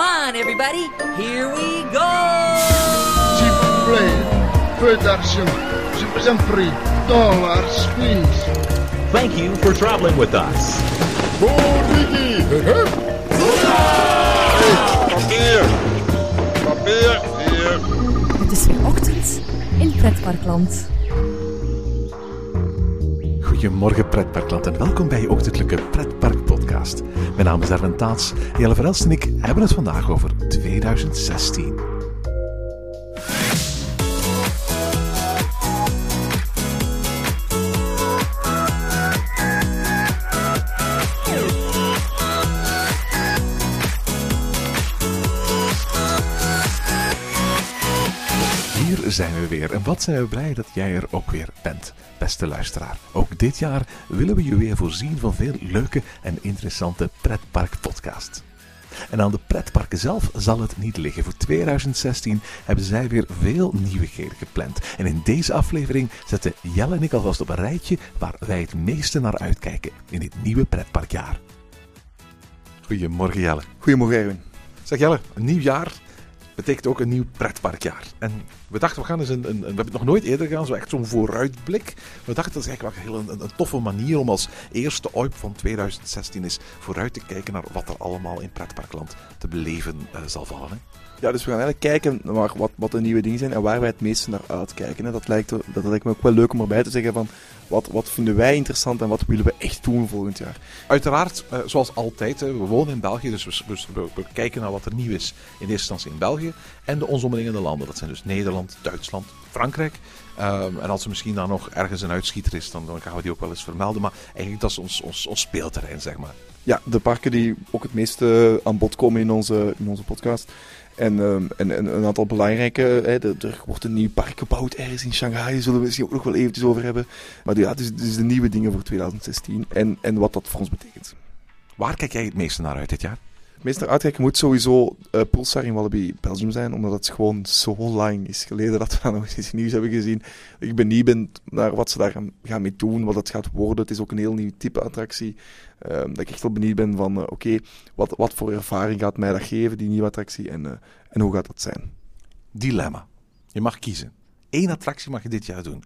Come on, everybody. Here we go. Play, production, Super Sempre, dollars, queens. Thank you for traveling with us. Papier! Papier! Hier! Het is weer ochtend in Pretparkland. Goedemorgen pretparkland en welkom bij je ochtendelijke pretpark podcast. Mijn naam is Erwin Taats. Jelle Verelst en ik hebben het vandaag over 2016. Zijn we weer en wat zijn we blij dat jij er ook weer bent, beste luisteraar. Ook dit jaar willen we je weer voorzien van veel leuke en interessante pretparkpodcasts. En aan de pretparken zelf zal het niet liggen. Voor 2016 hebben zij weer veel nieuwigheden gepland. En in deze aflevering zetten Jelle en ik alvast op een rijtje waar wij het meeste naar uitkijken in dit nieuwe pretparkjaar. Goedemorgen Jelle. Goedemorgen Erwin. Zeg Jelle, een nieuw jaar betekent ook een nieuw pretparkjaar. En we dachten, we gaan eens een, een, we hebben het nog nooit eerder gedaan, zo echt zo'n vooruitblik. We dachten, dat is eigenlijk wel een, een, een toffe manier om als eerste OIP van 2016 eens vooruit te kijken naar wat er allemaal in pretparkland te beleven eh, zal vallen. Hè? Ja, dus we gaan eigenlijk kijken naar wat, wat de nieuwe dingen zijn en waar wij het meeste naar uitkijken. hè. Dat, lijkt, er- dat lijkt me ook wel leuk om erbij te zeggen van wat, wat vinden wij interessant en wat willen we echt doen volgend jaar. Uiteraard, eh, zoals altijd, we wonen in België, dus we- we kijken naar wat er nieuw is in eerste instantie in België en de ons omringende landen. Dat zijn dus Nederland, Duitsland, Frankrijk. Ehm, en als er misschien dan nog ergens een uitschieter is, dan, dan gaan we die ook wel eens vermelden. Maar eigenlijk dat is ons, ons, ons speelterrein, zeg maar. Ja, de parken die ook het meeste aan bod komen in onze, in onze podcast. En, ehm, en, en een aantal belangrijke, hè, er, er wordt een nieuw park gebouwd ergens in Shanghai, daar zullen we het misschien ook nog wel eventjes over hebben. Maar ja, dus, dus de nieuwe dingen voor 2016 en, en wat dat voor ons betekent. Waar kijk jij het meeste naar uit dit jaar? Het meest naar uitkijken moet sowieso eh Pulsar in Wallaby Belgium zijn, omdat het gewoon zo lang is geleden dat we dat nog eens nieuws hebben gezien. Ik ben niet ben naar wat ze daar gaan, mee doen, wat het gaat worden. Het is ook een heel nieuw type attractie. Ehm, dat ik echt wel benieuwd ben van, eh, oké, wat, wat voor ervaring gaat mij dat geven, die nieuwe attractie, en, eh, en hoe gaat dat zijn? Dilemma. Je mag kiezen. Eén attractie mag je dit jaar doen.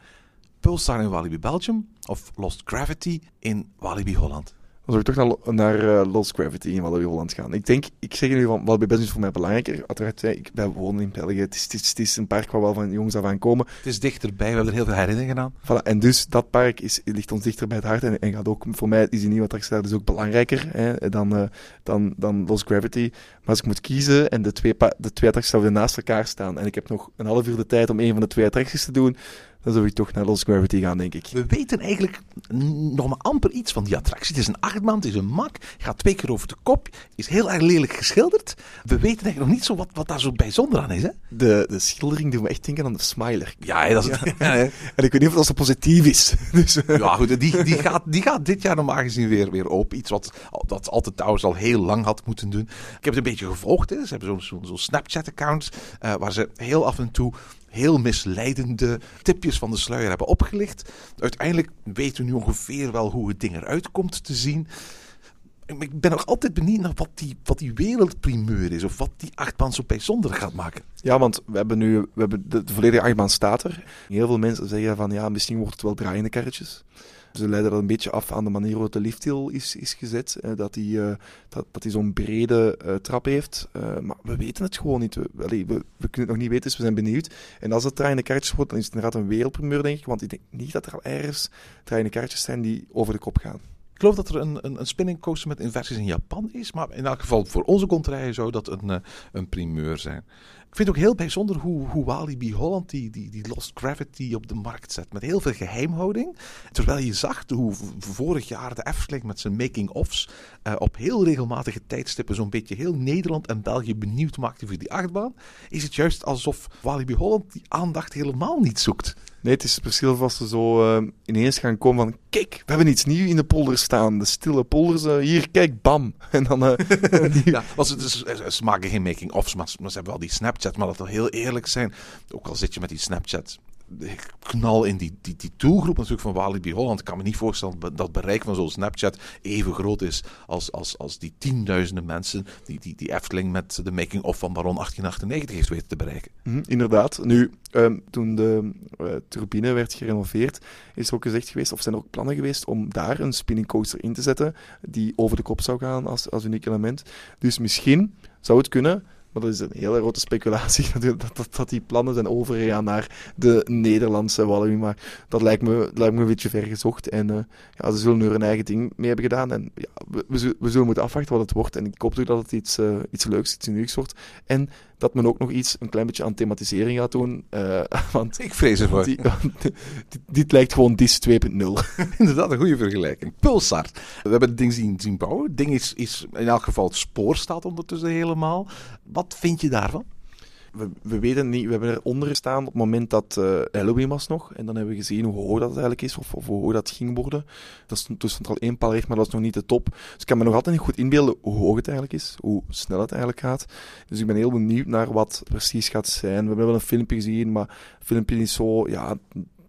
Pulsar in Walibi Belgium of Lost Gravity in Walibi Holland. Dan zou ik toch naar, naar eh, Lost Gravity in Wallaby Holland gaan. Ik denk, ik zeg nu van, Wallaby Belgium is voor mij belangrijker. Uiteraard, ik, wij wonen in België. Het is, het, is, het is een park waar we al van jongs af aan komen. Het is dichterbij, we hebben er heel veel herinneringen aan. Voilà, en dus dat park is, ligt ons dichter bij het hart en, en gaat ook, voor mij is die nieuwe attractie daar dus ook belangrijker hè, dan, eh, dan, dan Lost Gravity. Maar als ik moet kiezen en de twee, de twee attracties zouden naast elkaar staan en ik heb nog een half uur de tijd om een van de twee attracties te doen, dan zou ik toch naar Lost Gravity gaan, denk ik. We weten eigenlijk nog maar amper iets van die attractie. Het is een achtbaan, het is een mak, gaat twee keer over de kop, is heel erg lelijk geschilderd. We weten eigenlijk nog niet zo wat, wat daar zo bijzonder aan is. Hè? De, de schildering doet me echt denken aan de Smiler. Ja, hè, dat is het. Ja. En ik weet niet of dat zo positief is. Dus, eh, Ja, goed, die, die, gaat, die gaat dit jaar normaal gezien weer, weer open. Iets wat dat altijd trouwens al heel lang had moeten doen. Ik heb het een beetje gevolgd. Hè. Ze hebben zo'n Snapchat-account eh, waar ze heel af en toe heel misleidende tipjes van de sluier hebben opgelicht. Uiteindelijk weten we nu ongeveer wel hoe het ding eruit komt te zien. Ik ben nog altijd benieuwd naar wat die, wat die wereldprimeur is. Of wat die achtbaan zo bijzonder gaat maken. Ja, want we hebben nu we hebben de, de volledige achtbaan staat er. Heel veel mensen zeggen van ja, misschien wordt het wel draaiende karretjes. Ze leiden dat een beetje af aan de manier waarop de lifthill is, is gezet. dat hij eh, dat, dat zo'n brede eh, trap heeft. Eh, maar we weten het gewoon niet. We, we, we kunnen het nog niet weten, dus we zijn benieuwd. En als het draaiende karretjes wordt, dan is het inderdaad een wereldprimeur, denk ik. Want ik denk niet dat er al ergens draaiende karretjes zijn die over de kop gaan. Geloof dat er een, een, een spinning coaster met inversies in Japan is. Maar in elk geval voor onze contraien zou dat een, eh, een primeur zijn. Ik vind het ook heel bijzonder hoe, hoe Walibi Holland die, die, die Lost Gravity op de markt zet. Met heel veel geheimhouding. Terwijl je zag hoe vorig jaar de Efteling met zijn making-ofs eh, op heel regelmatige tijdstippen zo'n beetje heel Nederland en België benieuwd maakte voor die achtbaan. Is het juist alsof Walibi Holland die aandacht helemaal niet zoekt. Nee, het is precies alsof ze zo eh, ineens gaan komen van... Kijk, we hebben iets nieuws in de polder staan. De stille polders. hier, kijk, bam. En dan... eh, Ja, want ze, ze, ze maken geen making-ofs, maar, maar ze hebben wel die Snapchat. Maar dat we heel eerlijk zijn, ook al zit je met die Snapchat knal in die, die, die doelgroep natuurlijk van Walibi Holland. Ik kan me niet voorstellen dat het bereik van zo'n Snapchat even groot is als, als, als die tienduizenden mensen die, die, die Efteling met de making-of van Baron 1898 heeft weten te bereiken. Mhm, inderdaad. Nu, ehm, toen de eh, turbine werd gerenoveerd, is er ook gezegd geweest, of zijn er ook plannen geweest, om daar een spinning coaster in te zetten die over de kop zou gaan als, als uniek element. Dus misschien zou het kunnen maar dat is een hele grote speculatie dat, dat, dat die plannen zijn overgegaan naar de Nederlandse Walibi. Maar dat lijkt me, lijkt me een beetje ver gezocht. En uh, ja, ze zullen er hun eigen ding mee hebben gedaan. En ja, we, we, zullen moeten afwachten wat het wordt. En ik hoop toch dat het iets, uh, iets leuks, iets unieks wordt. En dat men ook nog iets, een klein beetje aan thematisering gaat doen. Uh, want ik vrees ervoor. Die, dit, dit, lijkt gewoon DIS 2.0. Inderdaad, een goede vergelijking. Pulsar. We hebben het ding zien, zien bouwen. Het ding is, is in elk geval, het spoor staat ondertussen helemaal. Wat vind je daarvan? We, we, weten niet, we hebben eronder gestaan op het moment dat uh, Halloween was nog. En dan hebben we gezien hoe hoog dat eigenlijk is, of, of hoe hoog dat ging worden. Dat stond, toen stond er al één paal recht, maar dat was nog niet de top. Dus ik kan me nog altijd niet goed inbeelden hoe hoog het eigenlijk is, hoe snel het eigenlijk gaat. Dus ik ben heel benieuwd naar wat precies gaat zijn. We hebben wel een filmpje gezien, maar filmpje is zo, ja,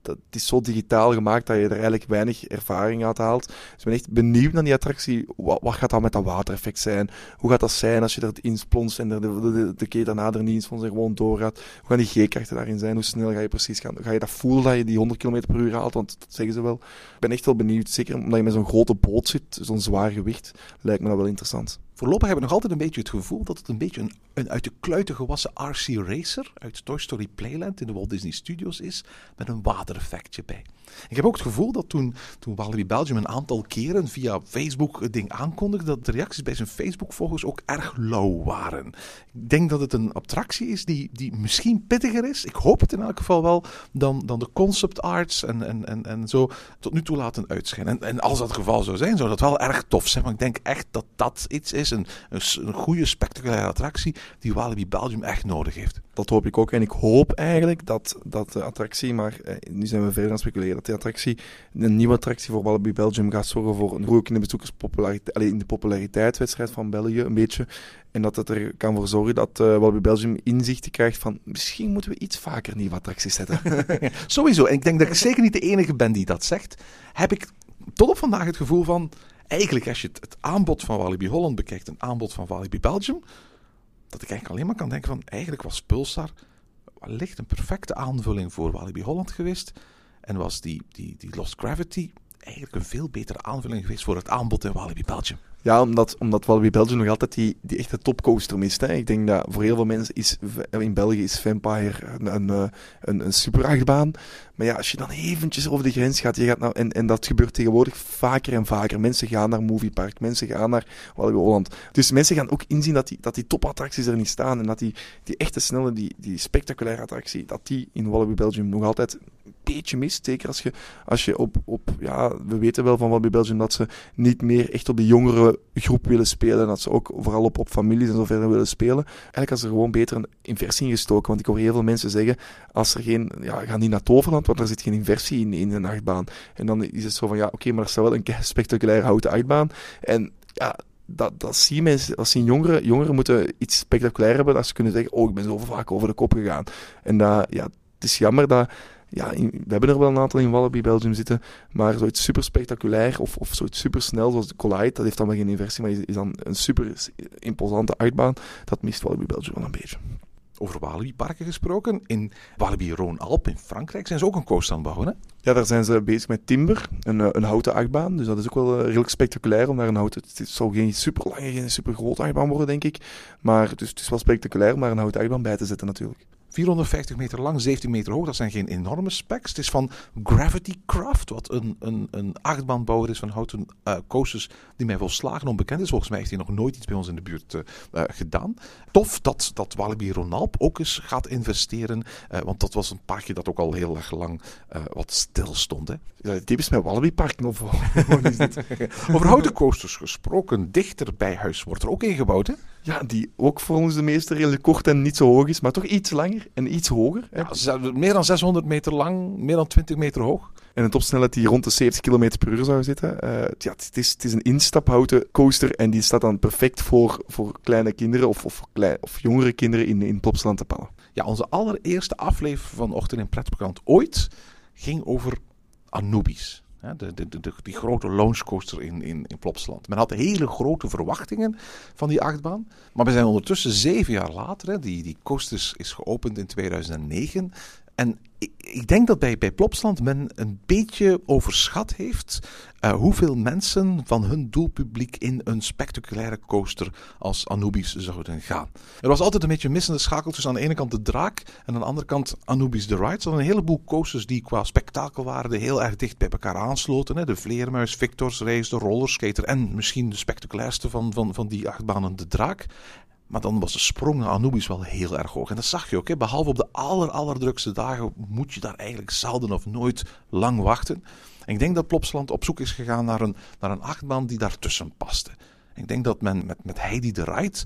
dat, het is zo digitaal gemaakt dat je er eigenlijk weinig ervaring uit haalt. Dus ik ben echt benieuwd naar die attractie. Wat, wat gaat dat met dat watereffect zijn? Hoe gaat dat zijn als je erin splonst en de, de, de, de keer daarna er niet in en gewoon doorgaat? Hoe gaan die G-krachten daarin zijn? Hoe snel ga je precies gaan? Ga je dat voelen dat je die 100 km per uur haalt? Want dat zeggen ze wel. Ik ben echt wel benieuwd. Zeker omdat je met zo'n grote boot zit, zo'n zwaar gewicht, lijkt me dat wel interessant. Voorlopig hebben we nog altijd een beetje het gevoel dat het een beetje een, een uit de kluiten gewassen RC Racer uit Toy Story Playland in de Walt Disney Studios is, met een watereffectje bij. Ik heb ook het gevoel dat toen, toen Belgium een aantal keren via Facebook het ding aankondigde, dat de reacties bij zijn Facebook-volgers ook erg lauw waren. Ik denk dat het een attractie is die, die misschien pittiger is, ik hoop het in elk geval wel, dan, dan de concept arts en, en, en, en zo tot nu toe laten uitschijnen. En, en als dat het geval zou zijn, zou dat wel erg tof zijn, maar ik denk echt dat dat iets is, een, een, een goede, spectaculaire attractie die Walibi Belgium echt nodig heeft. Dat hoop ik ook. En ik hoop eigenlijk dat, dat de attractie, maar eh, nu zijn we verder aan het speculeren, dat die attractie, een nieuwe attractie voor Walibi Belgium gaat zorgen voor een groei in de bezoekerspopulariteit, alleen in de populariteitswedstrijd van België een beetje. En dat het er kan voor zorgen dat uh, Walibi Belgium inzichten krijgt van misschien moeten we iets vaker nieuwe attracties zetten. Sowieso. En ik denk dat ik zeker niet de enige ben die dat zegt. Heb ik tot op vandaag het gevoel van, eigenlijk als je het, aanbod van Walibi Holland bekijkt, een aanbod van Walibi Belgium, dat ik eigenlijk alleen maar kan denken van, eigenlijk was Pulsar wellicht een perfecte aanvulling voor Walibi Holland geweest. En was die, die, die Lost Gravity eigenlijk een veel betere aanvulling geweest voor het aanbod in Walibi Belgium. Ja, omdat, omdat Walibi Belgium nog altijd die, die echte topcoaster mist. Hè. Ik denk dat voor heel veel mensen is in België is Vampire een, een, eh, een, een. Maar ja, als je dan eventjes over de grens gaat, je gaat nou, en, en dat gebeurt tegenwoordig vaker en vaker. Mensen gaan naar Moviepark, mensen gaan naar Walibi Holland. Dus mensen gaan ook inzien dat die, dat die topattracties er niet staan. En dat die, die echte snelle, die, die spectaculaire attractie, dat die in Walibi Belgium nog altijd een beetje mist. Zeker als je, als je op, op, ja, we weten wel van Walibi Belgium dat ze niet meer echt op de jongere groep willen spelen. Dat ze ook vooral op, op families en zo verder willen spelen. Eigenlijk als er gewoon beter een inversie ingestoken. Want ik hoor heel veel mensen zeggen, als er geen, ja, gaan niet naar Toverland, want er zit geen inversie in, in een achtbaan. En dan is het zo van, ja, oké, maar er staat wel een spectaculaire houten achtbaan. En ja, dat, dat zie je mensen, als zien jongeren, jongeren moeten iets spectaculair hebben, dat ze kunnen zeggen, oh, ik ben zo vaak over de kop gegaan. En dat, ja, het is jammer dat ja, we hebben er wel een aantal in Wallaby Belgium zitten, maar zoiets super spectaculair of, of zoiets super snel zoals de Collide, dat heeft dan wel geen inversie, maar is, is dan een super imposante uitbaan. Dat mist Wallaby Belgium wel een beetje. Over Walibi-parken gesproken, in Walibi Rhône-Alpes in Frankrijk zijn ze ook een coaster aan het bouwen, hè? Ja, daar zijn ze bezig met Timber, een, eh, een houten achtbaan. Dus dat is ook wel uh, redelijk spectaculair om naar een houten... Het zal geen super lange, geen super grote achtbaan worden, denk ik. Maar dus, het is wel spectaculair om daar een houten achtbaan bij te zetten natuurlijk. 450 meter lang, 17 meter hoog. Dat zijn geen enorme specs. Het is van Gravity Craft, wat een, een, een achtbaanbouwer is van houten uh, coasters die mij volslagen onbekend is. Volgens mij heeft hij nog nooit iets bij ons in de buurt uh, uh, gedaan. Tof dat, dat Walibi Ronalp ook eens gaat investeren, want dat was een parkje dat ook al heel erg lang wat stil stond. Hè. Ja, typisch met Walibi Park nog. Over houten coasters gesproken, dichter bij huis wordt er ook ingebouwd, hè? Ja, die ook volgens de meester redelijk kort en niet zo hoog is, maar toch iets langer en iets hoger. Ja, meer dan 600 meter lang, meer dan 20 meter hoog. En een topsnelheid die rond de 70 km per uur zou zitten. Eh, ja, het, is, het is een instaphouten coaster en die staat dan perfect voor, voor kleine kinderen of, of, klein, of jongere kinderen in, in Plopsaland te pannen. Ja, onze allereerste aflevering van Ochtend in Pretparkland ooit ging over Anubis. De, die grote launchcoaster in, in, in Plopsaland. Men had hele grote verwachtingen van die achtbaan. Maar we zijn ondertussen zeven jaar later. Hè, die, die coaster is geopend in 2009. En ik, denk dat bij, bij Plopsaland men een beetje overschat heeft eh, hoeveel mensen van hun doelpubliek in een spectaculaire coaster als Anubis zouden gaan. Er was altijd een beetje een missende schakel tussen aan de ene kant de draak en aan de andere kant Anubis the Ride. Er een heleboel coasters die qua spektakel waren, die heel erg dicht bij elkaar aansloten. Hè. De Vleermuis, Victor's Race, de Rollerskater en misschien de spectaculairste van, van, van die achtbanen, de draak. Maar dan was de sprong naar Anubis wel heel erg hoog. En dat zag je ook. Hè. Behalve op de aller, allerdrukste dagen moet je daar eigenlijk zelden of nooit lang wachten. En ik denk dat Plopsland op zoek is gegaan naar een, naar een achtbaan die daartussen paste. Ik denk dat men met, met Heidi de Ride,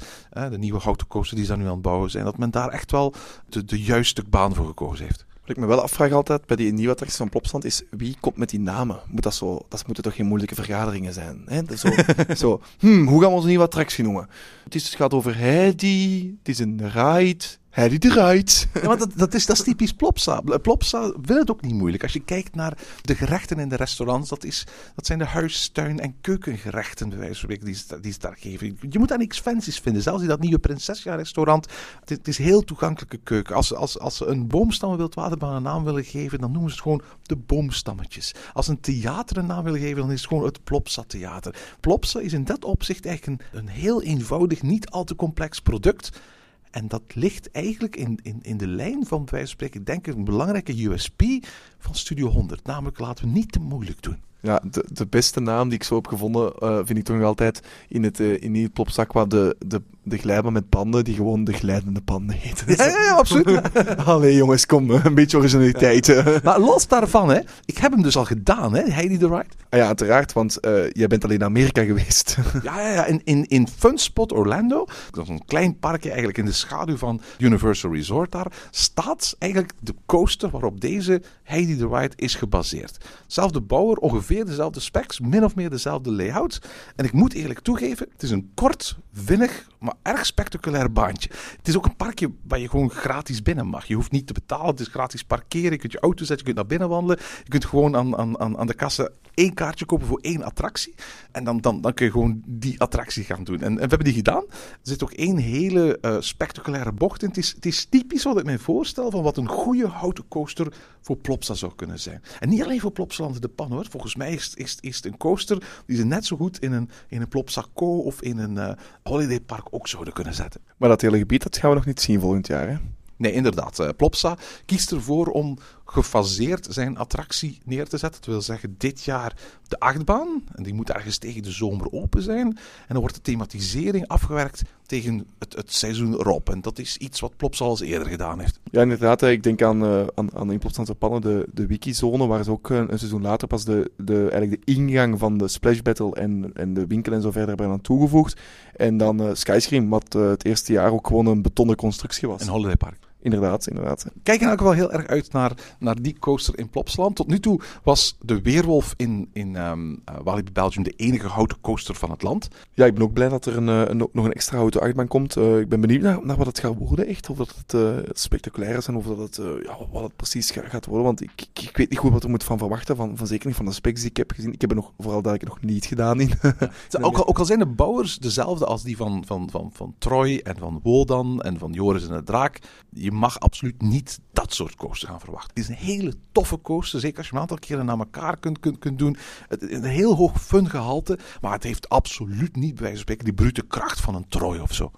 de nieuwe houten coaster die ze daar nu aan het bouwen zijn, dat men daar echt wel de, de juiste baan voor gekozen heeft. Wat ik me wel afvraag altijd bij die nieuwe attracties van Plopsland is wie komt met die namen? Moet dat, zo, dat moeten toch geen moeilijke vergaderingen zijn? Hè? Dat Zo, zo hmm, hoe gaan we onze nieuwe attractie noemen? Het, is, het gaat over Heidi, het is een ride, Heidi de Ride. Ja, maar dat, dat, is, dat is typisch Plopsa. Plopsa wil het ook niet moeilijk. Als je kijkt naar de gerechten in de restaurants, dat, is, dat zijn de huis, tuin en keukengerechten, bij wijze van die die ze daar geven. Je moet daar niks fancies vinden. Zelfs in dat nieuwe Prinsessia restaurant, het, is heel toegankelijke keuken. Als, als, als ze een boomstammen wildwaterbaan een naam willen geven, dan noemen ze het gewoon de boomstammetjes. Als een theater een naam willen geven, dan is het gewoon het Plopsa Theater. Plopsa is in dat opzicht eigenlijk een, een heel eenvoudig, niet al te complex product. En dat ligt eigenlijk in, in, in de lijn van, van spreken, denk ik, een belangrijke USP van Studio 100. Namelijk, laten we niet te moeilijk doen. Ja, de, de beste naam die ik zo heb gevonden, eh, vind ik toch nog altijd in het, eh, in die Plopsaqua de, de, de glijbaan met panden, die gewoon de glijdende panden heten. Ja, ja, ja, absoluut. Allee jongens, kom, eh, een beetje originaliteit. maar los daarvan, hè, ik heb hem dus al gedaan, hè, Heidi the Ride. Ah ja, uiteraard, want jij bent alleen naar Amerika geweest. Ja, ja, ja. In, in, in Funspot Orlando, dat is een klein parkje eigenlijk in de schaduw van Universal Resort daar, staat eigenlijk de coaster waarop deze Heidi the Ride is gebaseerd. Zelfde bouwer, ongeveer dezelfde specs, min of meer dezelfde layout. En ik moet eerlijk toegeven, het is een kort, vinnig, maar erg spectaculair baantje. Het is ook een parkje waar je gewoon gratis binnen mag. Je hoeft niet te betalen, het is gratis parkeren, je kunt je auto zetten, je kunt naar binnen wandelen. Je kunt gewoon aan, aan, aan de kassa één kaartje kopen voor één attractie. En dan, dan, dan kun je gewoon die attractie gaan doen. En, en we hebben die gedaan. Er zit ook één hele eh, spectaculaire bocht in. Het is, het is typisch wat ik me voorstel van wat een goede houten coaster voor Plopsa zou kunnen zijn. En niet alleen voor Plopsaland de Pan hoor. Volgens mij is, is, is het een coaster die ze net zo goed in een, in een Plopsa Co of in een eh Holiday Park ook zouden kunnen zetten. Maar dat hele gebied, dat gaan we nog niet zien volgend jaar, hè? Nee, inderdaad. eh, Plopsa kiest ervoor om gefaseerd zijn attractie neer te zetten. Dat wil zeggen, dit jaar de achtbaan. En die moet ergens tegen de zomer open zijn. En dan wordt de thematisering afgewerkt tegen het, het seizoen erop. En dat is iets wat Plopsa al eens eerder gedaan heeft. Ja, inderdaad. Ik denk aan, eh aan, aan in Plopsalandse Pannen, de, de wikizone, waar ze ook eh, een seizoen later pas de, de, eigenlijk de ingang van de Splash Battle en, en de winkel en zo verder hebben aan toegevoegd. En dan eh, Skyscream, wat het eerste jaar ook gewoon een betonnen constructie was. Een Holiday Park. Inderdaad, inderdaad. Kijk elk geval heel erg uit naar, naar die coaster in Plopsaland. Tot nu toe was de Weerwolf in, in ehm eh, Walibi Belgium de enige houten coaster van het land. Ja, ik ben ook blij dat er een, eh, een, nog een extra houten achtbaan komt. Eh, ik ben benieuwd naar, naar wat het gaat worden, echt. Of dat het eh, spectaculair is en of dat het, ja, wat het precies ga- gaat worden. Want ik, ik, weet niet goed wat er moet van verwachten. Van, van zeker niet van de specs die ik heb gezien. Ik heb er nog, vooral dat ik nog niet gedaan in. Ook al, ook al zijn de bouwers dezelfde als die van, van, van, van Troy en van Wodan en van Joris en de Draak. Je mag absoluut niet dat soort coaster gaan verwachten. Het is een hele toffe coaster, zeker als je hem een aantal keren naar elkaar kunt, kunt, kunt doen. Het, een heel hoog fun gehalte, maar het heeft absoluut niet, bij wijze van spreken, die brute kracht van een Troy of zo.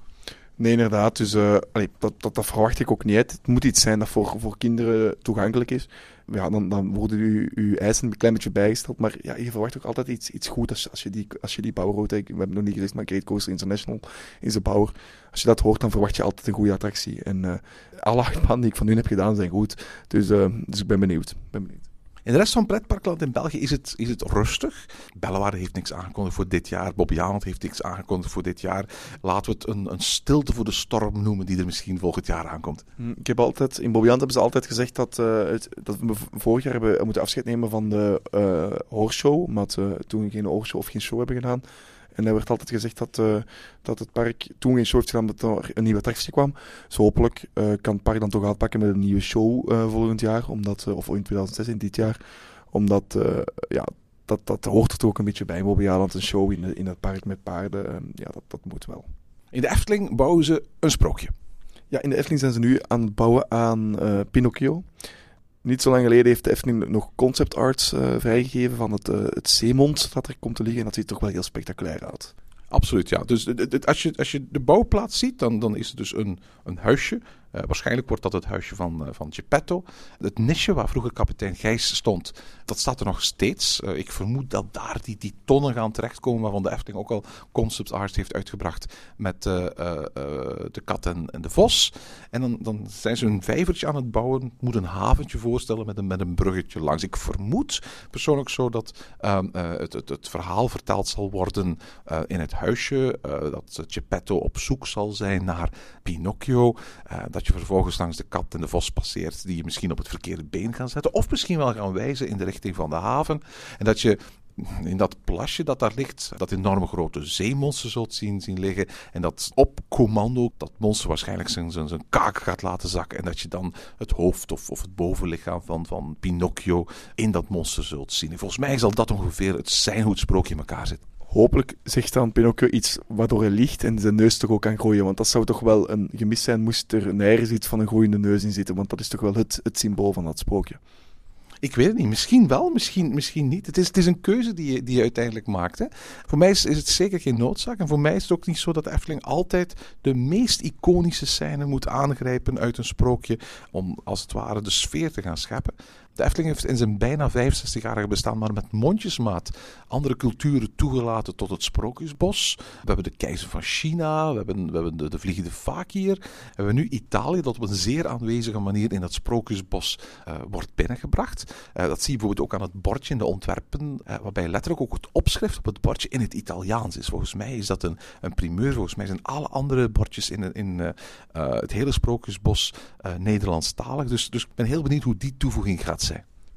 Nee, inderdaad. Dus eh, dat, dat, dat verwacht ik ook niet. Het moet iets zijn dat voor, voor kinderen toegankelijk is. Ja, dan, dan worden uw, uw eisen een klein beetje bijgesteld. Maar ja, je verwacht ook altijd iets, iets goed als, als je die, als je die bouwer hoort. Ik- We hebben nog niet gezegd, maar Great Coaster International is de bouwer. Als je dat hoort, dan verwacht je altijd een goede attractie. En eh, alle acht banen die ik van hun heb gedaan zijn goed. Dus, eh, dus ik ben benieuwd. ben benieuwd. In de rest van pretparkland in België is het, is het rustig. Bellewaarde heeft niks aangekondigd voor dit jaar. Bobbejaanland heeft niks aangekondigd voor dit jaar. Laten we het een, een stilte voor de storm noemen die er misschien volgend jaar aankomt. Hm, Ik heb altijd, in Bobbejaanland hebben ze altijd gezegd dat, eh, het, dat we vorig jaar hebben moeten afscheid nemen van de eh hoorshow, omdat we toen geen hoorshow of geen show hebben gedaan. En er werd altijd gezegd dat, eh, dat het park toen geen show heeft gedaan omdat er een nieuwe attractie kwam. Dus hopelijk eh, kan het park dan toch uitpakken met een nieuwe show eh, volgend jaar, omdat, of in 2016, dit jaar. Omdat, ja, dat, dat hoort er toch ook een beetje bij in Bobbejaanland, een show in, in het park met paarden. ja, dat, dat moet wel. In de Efteling bouwen ze een sprookje. Ja, in de Efteling zijn ze nu aan het bouwen aan Pinocchio. Niet zo lang geleden heeft de Efteling nog concept arts eh, vrijgegeven van het, eh, het zeemond dat er komt te liggen. En dat ziet toch wel heel spectaculair uit. Absoluut, ja. Dus het- als, je, als je de bouwplaats ziet, dan, dan is het dus een, een huisje. Eh, waarschijnlijk wordt dat het huisje van, eh, van Geppetto. Het nisje waar vroeger kapitein Gijs stond, dat staat er nog steeds. Eh, ik vermoed dat daar die, die tonnen gaan terechtkomen waarvan de Efteling ook al concept art heeft uitgebracht met de kat en, en de vos. En dan, dan zijn ze een vijvertje aan het bouwen. Moet een haventje voorstellen met een, met een bruggetje langs. Ik vermoed persoonlijk zo dat ehm, eh, het, het, het verhaal verteld zal worden in het huisje. dat Geppetto op zoek zal zijn naar Pinocchio. Dat je vervolgens langs de kat en de vos passeert, die je misschien op het verkeerde been gaan zetten. Of misschien wel gaan wijzen in de richting van de haven. En dat je in dat plasje dat daar ligt, dat enorme grote zeemonster zult zien, zien liggen. En dat op commando dat monster waarschijnlijk zijn, zijn, zijn kaak gaat laten zakken. En dat je dan het hoofd of, of het bovenlichaam van, van Pinocchio in dat monster zult zien. En volgens mij zal dat ongeveer het zijn hoe het sprookje in elkaar zit. Hopelijk zegt dan Pinocchio iets waardoor hij liegt en zijn neus toch ook kan groeien. Want dat zou toch wel een gemis zijn moest er nergens iets van een groeiende neus in zitten. Want dat is toch wel het, het symbool van dat sprookje. Ik weet het niet. Misschien wel, misschien, misschien niet. Het is, het is een keuze die je, die je uiteindelijk maakt. Hè. Voor mij is, het zeker geen noodzaak. En voor mij is het ook niet zo dat de Efteling altijd de meest iconische scène moet aangrijpen uit een sprookje. Om als het ware de sfeer te gaan scheppen. De Efteling heeft in zijn bijna 65-jarige bestaan maar met mondjesmaat andere culturen toegelaten tot het Sprookjesbos. We hebben de keizer van China, we hebben, we hebben de, de vliegende fakir. We hebben nu Italië dat op een zeer aanwezige manier in dat Sprookjesbos eh, wordt binnengebracht. Eh, dat zie je bijvoorbeeld ook aan het bordje in de ontwerpen, eh, waarbij letterlijk ook het opschrift op het bordje in het Italiaans is. Volgens mij is dat een, een primeur. Volgens mij zijn alle andere bordjes in, in het hele Sprookjesbos Nederlandstalig. Dus, dus ik ben heel benieuwd hoe die toevoeging gaat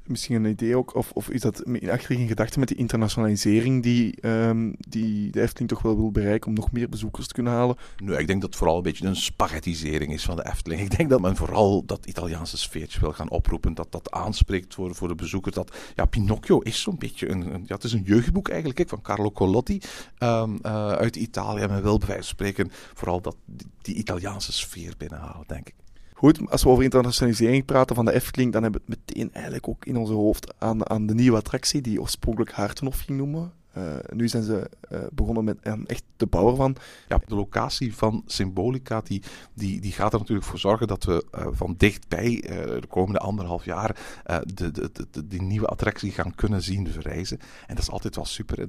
Misschien een idee ook, of, of is dat in achterliggende gedachte met die internationalisering die, ehm, die de Efteling toch wel wil bereiken om nog meer bezoekers te kunnen halen? Nee, ik denk dat het vooral een beetje een spaghettisering is van de Efteling. Ik denk dat men vooral dat Italiaanse sfeertje wil gaan oproepen. Dat dat aanspreekt voor, voor de bezoeker. Dat, ja, Pinocchio is zo'n beetje een, een- ja, het is een jeugdboek eigenlijk, van Carlo Collodi ehm, eh, uit Italië. En men wil bij wijze van spreken vooral dat, die, die Italiaanse sfeer binnenhalen, denk ik. Goed, als we over internationalisering praten van de Efteling, dan hebben we het meteen eigenlijk ook in onze hoofd aan, aan de nieuwe attractie, die oorspronkelijk Hartenhof ging noemen. Eh, nu zijn ze eh, begonnen met echt de bouwer van. Ja, de locatie van Symbolica die, die, die gaat er natuurlijk voor zorgen dat we eh, van dichtbij de komende anderhalf jaar de, de, de, die nieuwe attractie gaan kunnen zien verrijzen. En dat is altijd wel super.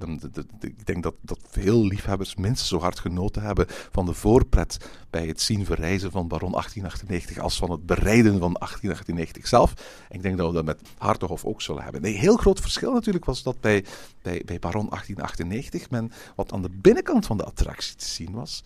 ik denk dat, dat veel liefhebbers minstens zo hard genoten hebben van de voorpret bij het zien verrijzen van Baron 1898 als van het bereiden van 1898 zelf. Ik denk dat we dat met Hartoghof ook zullen hebben. Een heel groot verschil natuurlijk was dat bij, bij, bij Baron 1898 men wat aan de binnenkant van de attractie te zien was,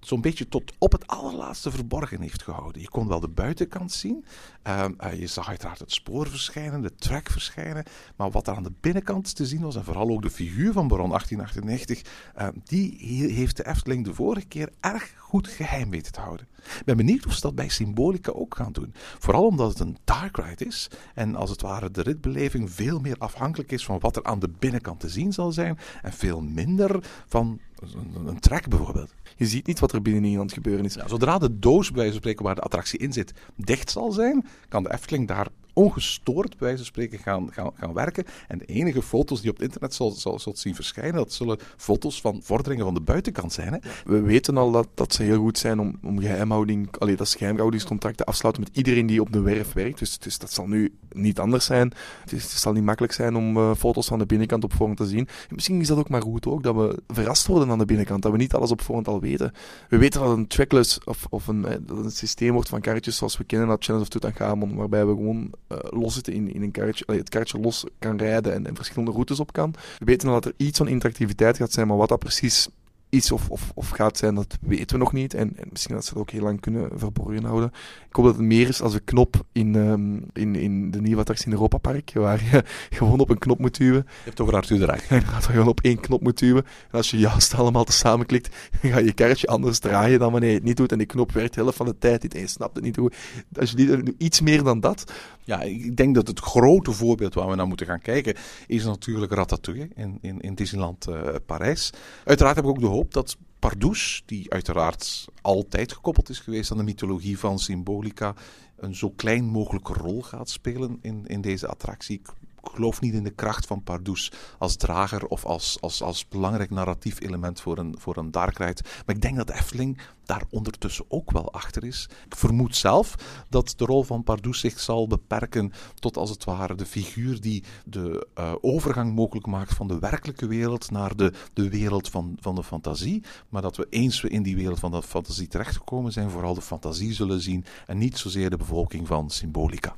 zo'n beetje tot op het allerlaatste verborgen heeft gehouden. Je kon wel de buitenkant zien. Ehm, eh, je zag uiteraard het spoor verschijnen, de track verschijnen. Maar wat er aan de binnenkant te zien was, en vooral ook de figuur van Baron 1898, ehm, die he- heeft de Efteling de vorige keer erg goed geheim weten te houden. Ik ben benieuwd of ze dat bij Symbolica ook gaan doen. Vooral omdat het een dark ride is. En als het ware de ritbeleving veel meer afhankelijk is van wat er aan de binnenkant te zien zal zijn. En veel minder van een, een track bijvoorbeeld. Je ziet niet wat er aan het gebeuren is. Zodra de doos, bij wijze van spreken, waar de attractie in zit, dicht zal zijn, kan de Efteling daar ongestoord, bij wijze van spreken, gaan, gaan, gaan werken. En de enige foto's die op het internet zal, zal, zult zien verschijnen, dat zullen foto's van vorderingen van de buitenkant zijn. Hè? We weten al dat, dat ze heel goed zijn om, om geheimhouding, allee, dat geheimhoudingscontracten afsluiten met iedereen die op de werf werkt. Dus, dus dat zal nu niet anders zijn. Het, zal niet makkelijk zijn om eh, foto's van de binnenkant op voorhand te zien. En misschien is dat ook maar goed ook, dat we verrast worden aan de binnenkant, dat we niet alles op voorhand al weten. We weten dat een trackless of, of een, eh, dat een systeem wordt van karretjes zoals we kennen uit Challenge of Tutankhamon, waarbij we gewoon eh, los zitten in, in een karretje, het karretje los kan rijden en, en verschillende routes op kan. We weten al dat er iets van interactiviteit gaat zijn, maar wat dat precies is of, of, of gaat zijn, dat weten we nog niet. En, en misschien dat ze het ook heel lang kunnen verborgen houden. Ik hoop dat het meer is als een knop in, ehm, in, in de nieuwe attractie in Europa Park, waar je gewoon op een knop moet duwen. Je hebt over Arthur de. Inderdaad, waar je gewoon op één knop moet duwen. En als je juist allemaal tezamen klikt, ga je karretje anders draaien dan wanneer je het niet doet. En die knop werkt de helft van de tijd niet en je snapt het niet goed. Als je die, iets meer dan dat, Ja, ik denk dat het grote voorbeeld waar we naar moeten gaan kijken is natuurlijk Ratatouille in, in, in Disneyland eh, Parijs. Uiteraard heb ik ook de hoop dat Pardoes, die uiteraard altijd gekoppeld is geweest aan de mythologie van Symbolica, een zo klein mogelijke rol gaat spelen in, in deze attractie. Geloof niet in de kracht van Pardoes als drager of als, als, als belangrijk narratief element voor een, voor een dark ride. Maar ik denk dat Efteling daar ondertussen ook wel achter is. Ik vermoed zelf dat de rol van Pardoes zich zal beperken tot als het ware de figuur die de eh, overgang mogelijk maakt van de werkelijke wereld naar de, de wereld van, van de fantasie. Maar dat we eens we in die wereld van de fantasie terechtgekomen zijn, vooral de fantasie zullen zien en niet zozeer de bevolking van Symbolica.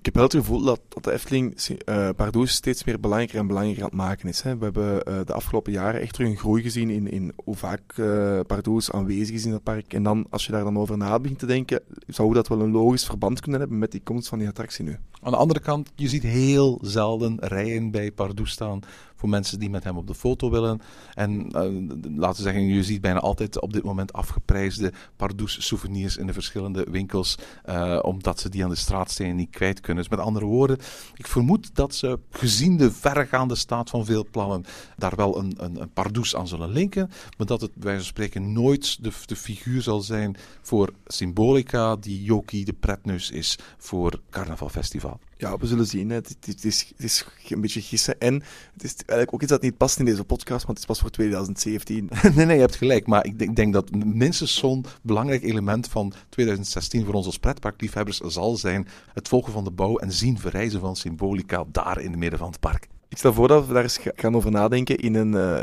Ik heb wel het gevoel dat, dat de Efteling eh Pardoes steeds meer belangrijker en belangrijker aan het maken is. Hè. We hebben eh, de afgelopen jaren echt een groei gezien in, in hoe vaak eh Pardoes aanwezig is in dat park. En dan, als je daar dan over na begint te denken, zou dat wel een logisch verband kunnen hebben met die komst van die attractie nu. Aan de andere kant, je ziet heel zelden rijen bij Pardoes staan voor mensen die met hem op de foto willen. En eh, laten we zeggen, je ziet bijna altijd op dit moment afgeprijsde Pardoes souvenirs in de verschillende winkels, eh, omdat ze die aan de straatstenen niet kwijt kunnen. Dus met andere woorden, ik vermoed dat ze, gezien de verregaande staat van veel plannen, daar wel een, een, een aan zullen linken, maar dat het van spreken nooit de, de figuur zal zijn voor Symbolica, die Joki de pretneus is voor Carnaval Ja, we zullen zien. Het, is, het is een beetje gissen. En het is eigenlijk ook iets dat niet past in deze podcast, want het is pas voor 2017. nee, nee, je hebt gelijk. Maar ik denk, denk dat minstens zo'n belangrijk element van 2016 voor ons als pretparkliefhebbers zal zijn het volgen van de bouw en zien verrijzen van Symbolica daar in het midden van het park. Ik stel voor dat we daar eens ga- gaan over nadenken in een, eh,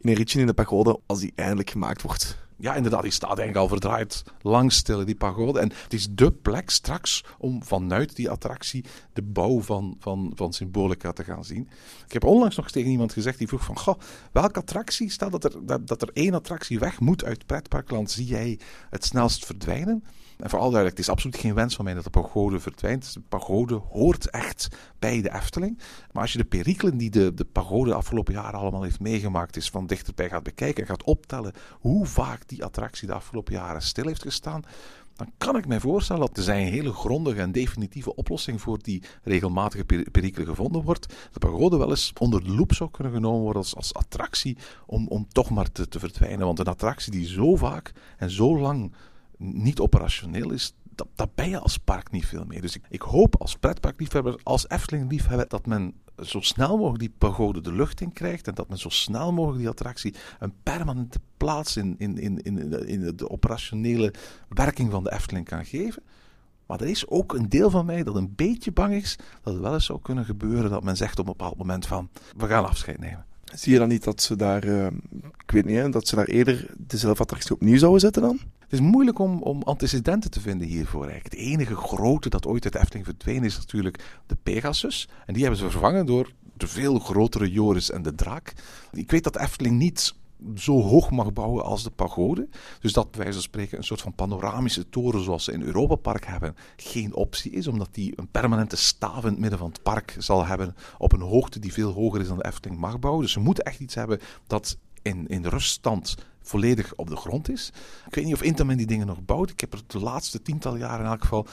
in een ritje in de pagode als die eindelijk gemaakt wordt. Ja, inderdaad, die staat eigenlijk al verdraaid langs die pagode. En het is dé plek straks om vanuit die attractie de bouw van, van, van Symbolica te gaan zien. Ik heb onlangs nog tegen iemand gezegd, die vroeg van, goh, welke attractie, stel dat er, dat, dat er één attractie weg moet uit pretparkland, zie jij het snelst verdwijnen? En vooral duidelijk, het is absoluut geen wens van mij dat de pagode verdwijnt. De pagode hoort echt bij de Efteling. Maar als je de perikelen die de, de pagode de afgelopen jaren allemaal heeft meegemaakt, is van dichterbij gaat bekijken en gaat optellen hoe vaak die attractie de afgelopen jaren stil heeft gestaan, dan kan ik mij voorstellen dat er zijn een hele grondige en definitieve oplossing voor die regelmatige per- perikelen gevonden wordt. De pagode wel eens onder de loep zou kunnen genomen worden als, als attractie om, om toch maar te, te verdwijnen. Want een attractie die zo vaak en zo lang niet operationeel is, dat, dat ben je als park niet veel meer. Dus ik, ik hoop als pretparkliefhebber, als Efteling-liefhebber, dat men zo snel mogelijk die pagode de lucht in krijgt en dat men zo snel mogelijk die attractie een permanente plaats in, in, in, in, in de operationele werking van de Efteling kan geven. Maar er is ook een deel van mij dat een beetje bang is dat het wel eens zou kunnen gebeuren dat men zegt op een bepaald moment van, we gaan afscheid nemen. Zie je dan niet dat ze daar, eh, ik weet niet, dat ze daar eerder dezelfde attractie opnieuw zouden zetten dan? Het is moeilijk om, om antecedenten te vinden hiervoor. Eigenlijk. Het enige grote dat ooit uit Efteling verdwenen is natuurlijk de Pegasus. En die hebben ze vervangen door de veel grotere Joris en de Draak. Ik weet dat Efteling niet zo hoog mag bouwen als de pagode. Dus dat wijze van spreken een soort van panoramische toren zoals ze in Europa Park hebben geen optie is. Omdat die een permanente staaf in het midden van het park zal hebben op een hoogte die veel hoger is dan de Efteling mag bouwen. Dus ze moeten echt iets hebben dat in, in ruststand volledig op de grond is. Ik weet niet of Intamin die dingen nog bouwt. Ik heb er de laatste tiental jaren in elk geval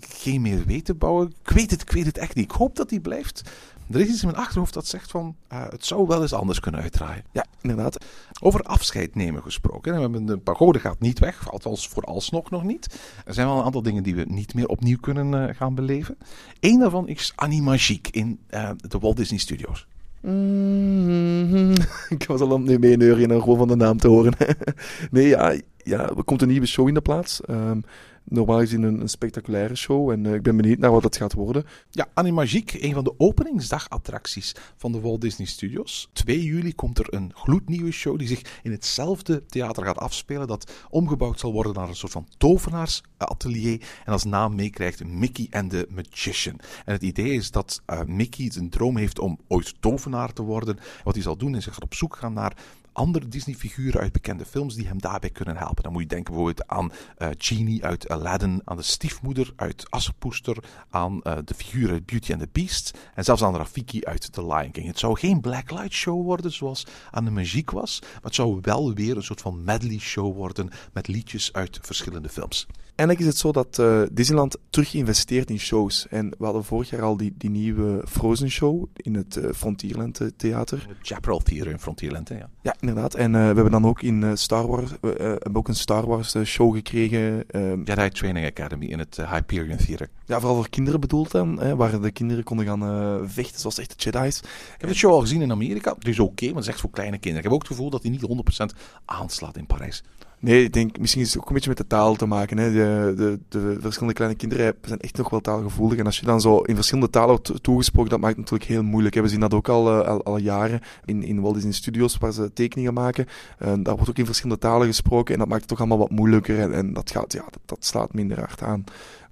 geen meer weten bouwen. Ik weet het, ik weet het echt niet. Ik hoop dat die blijft. Er is iets in mijn achterhoofd dat zegt van, eh, het zou wel eens anders kunnen uitdraaien. Ja, inderdaad. Over afscheid nemen gesproken. We hebben De pagode gaat niet weg, althans vooralsnog nog niet. Er zijn wel een aantal dingen die we niet meer opnieuw kunnen eh, gaan beleven. Eén daarvan is Animagique in eh, de Walt Disney Studios. Ik was al aan het mee neurien en gewoon van de naam te horen. nee, ja, ja, er komt een nieuwe show in de plaats. Ehm, normaal gezien een, een spectaculaire show. En eh, ik ben benieuwd naar wat het gaat worden. Ja, Animagique, een van de openingsdagattracties van de Walt Disney Studios. 2 juli komt er een gloednieuwe show die zich in hetzelfde theater gaat afspelen. Dat omgebouwd zal worden naar een soort van tovenaarsatelier. En als naam meekrijgt Mickey and the Magician. En het idee is dat uh, Mickey een droom heeft om ooit tovenaar te worden. Wat hij zal doen is hij gaat op zoek gaan naar andere Disney-figuren uit bekende films die hem daarbij kunnen helpen. Dan moet je denken bijvoorbeeld aan uh, Genie uit Aladdin, aan de stiefmoeder uit Assepoester, aan uh, de figuur uit Beauty and the Beast en zelfs aan Rafiki uit The Lion King. Het zou geen blacklight show worden zoals aan de muziek was, maar het zou wel weer een soort van medley show worden met liedjes uit verschillende films. Eigenlijk is het zo dat uh, Disneyland terug investeert in shows. En we hadden vorig jaar al die, die nieuwe Frozen show in het uh, Frontierland Theater. Het Chaparral Theater in Frontierland, hè, ja. Ja, inderdaad. En uh, we hebben dan ook in Star Wars, hebben ook een Star Wars show gekregen. Jedi Training Academy in het Hyperion Theater. Ja, vooral voor kinderen bedoeld dan, hè, waar de kinderen konden gaan vechten zoals echte Jedi's. Ik heb de show al gezien in Amerika. Het is oké, okay, maar het is echt voor kleine kinderen. Ik heb ook het gevoel dat hij niet 100% aanslaat in Parijs. Nee, ik denk misschien is het ook een beetje met de taal te maken. Hè. De, de, de verschillende kleine kinderen zijn echt nog wel taalgevoelig. En als je dan zo in verschillende talen wordt toegesproken, dat maakt het natuurlijk heel moeilijk. We zien dat ook al, uh, al, al, jaren in, in Walt Disney Studios, waar ze tekeningen maken. Uh, daar wordt ook in verschillende talen gesproken. En dat maakt het toch allemaal wat moeilijker. En, en dat, gaat, ja, dat, dat slaat minder hard aan.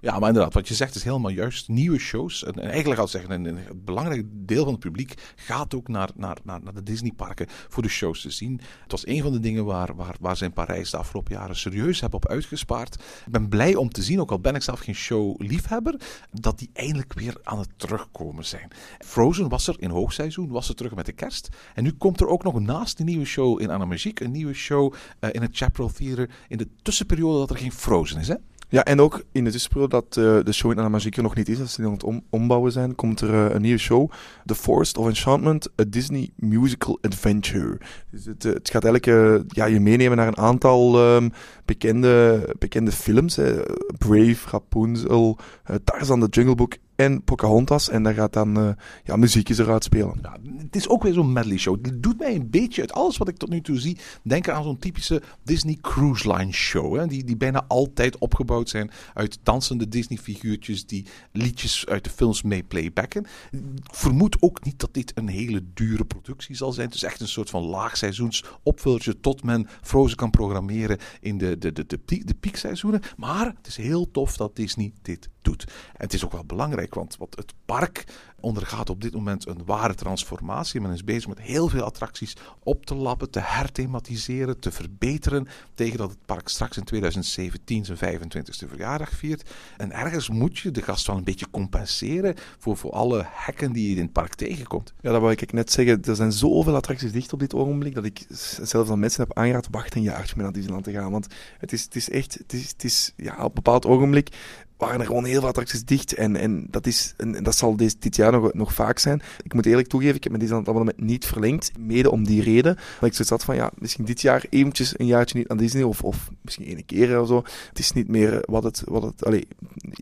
Ja, maar inderdaad, wat je zegt is helemaal juist. Nieuwe shows. En, en eigenlijk al zeggen, een, een, belangrijk deel van het publiek gaat ook naar, naar, naar, naar de Disneyparken voor de shows te zien. Het was een van de dingen waar, waar, waar ze in Parijs de afgelopen jaren serieus hebben op uitgespaard. Ik ben blij om te zien, ook al ben ik zelf geen show-liefhebber, dat die eindelijk weer aan het terugkomen zijn. Frozen was er in hoogseizoen, was er terug met de kerst. En nu komt er ook nog naast die nieuwe show in Anamagique een nieuwe show uh, in het Chaparral Theater in de tussenperiode dat er geen Frozen is, hè? Ja, en ook in de tussenperiode dat uh, de show in Anamagique nog niet is, als ze aan het om ombouwen zijn, komt er uh, een nieuwe show. The Forest of Enchantment, a Disney Musical Adventure. Dus het, uh, het gaat eigenlijk ja, je meenemen naar een aantal um, bekende, bekende films. Hè. Brave, Rapunzel, Tarzan the Jungle Book en Pocahontas. En daar gaat dan uh, ja, muziekjes eruit spelen. Ja, het is ook weer zo'n medley show. Het doet mij een beetje, uit alles wat ik tot nu toe zie, denken aan zo'n typische Disney Cruise Line show. Hè? Die, die bijna altijd opgebouwd zijn uit dansende Disney figuurtjes die liedjes uit de films mee playbacken. Ik vermoed ook niet dat dit een hele dure productie zal zijn. Het is echt een soort van laagseizoens opvullertje tot men Frozen kan programmeren in de, de, de, de, de piekseizoenen. Maar het is heel tof dat Disney dit doet. En het is ook wel belangrijk, want wat het park ondergaat op dit moment een ware transformatie. Men is bezig met heel veel attracties op te lappen, te herthematiseren, te verbeteren. Tegen dat het park straks in 2017 zijn 25e verjaardag viert. En ergens moet je de gast wel een beetje compenseren voor, voor alle hekken die je in het park tegenkomt. Ja, dat wou ik net zeggen. Er zijn zoveel attracties dicht op dit ogenblik dat ik zelfs aan mensen heb aangeraad, wacht een jaartje met naar Disneyland te gaan. Want het is, het is echt, het is, het is ja, op een bepaald ogenblik waren er gewoon heel veel attracties dicht. En, en, dat, is, en dat zal dit, dit jaar nog, nog vaak zijn. Ik moet eerlijk toegeven, ik heb met deze abonnement niet verlengd. Mede om die reden. Dat ik zoiets had van, ja, misschien dit jaar eventjes een jaartje niet aan Disney. Of, of misschien één keer of zo. Het is niet meer wat het... Wat het allez,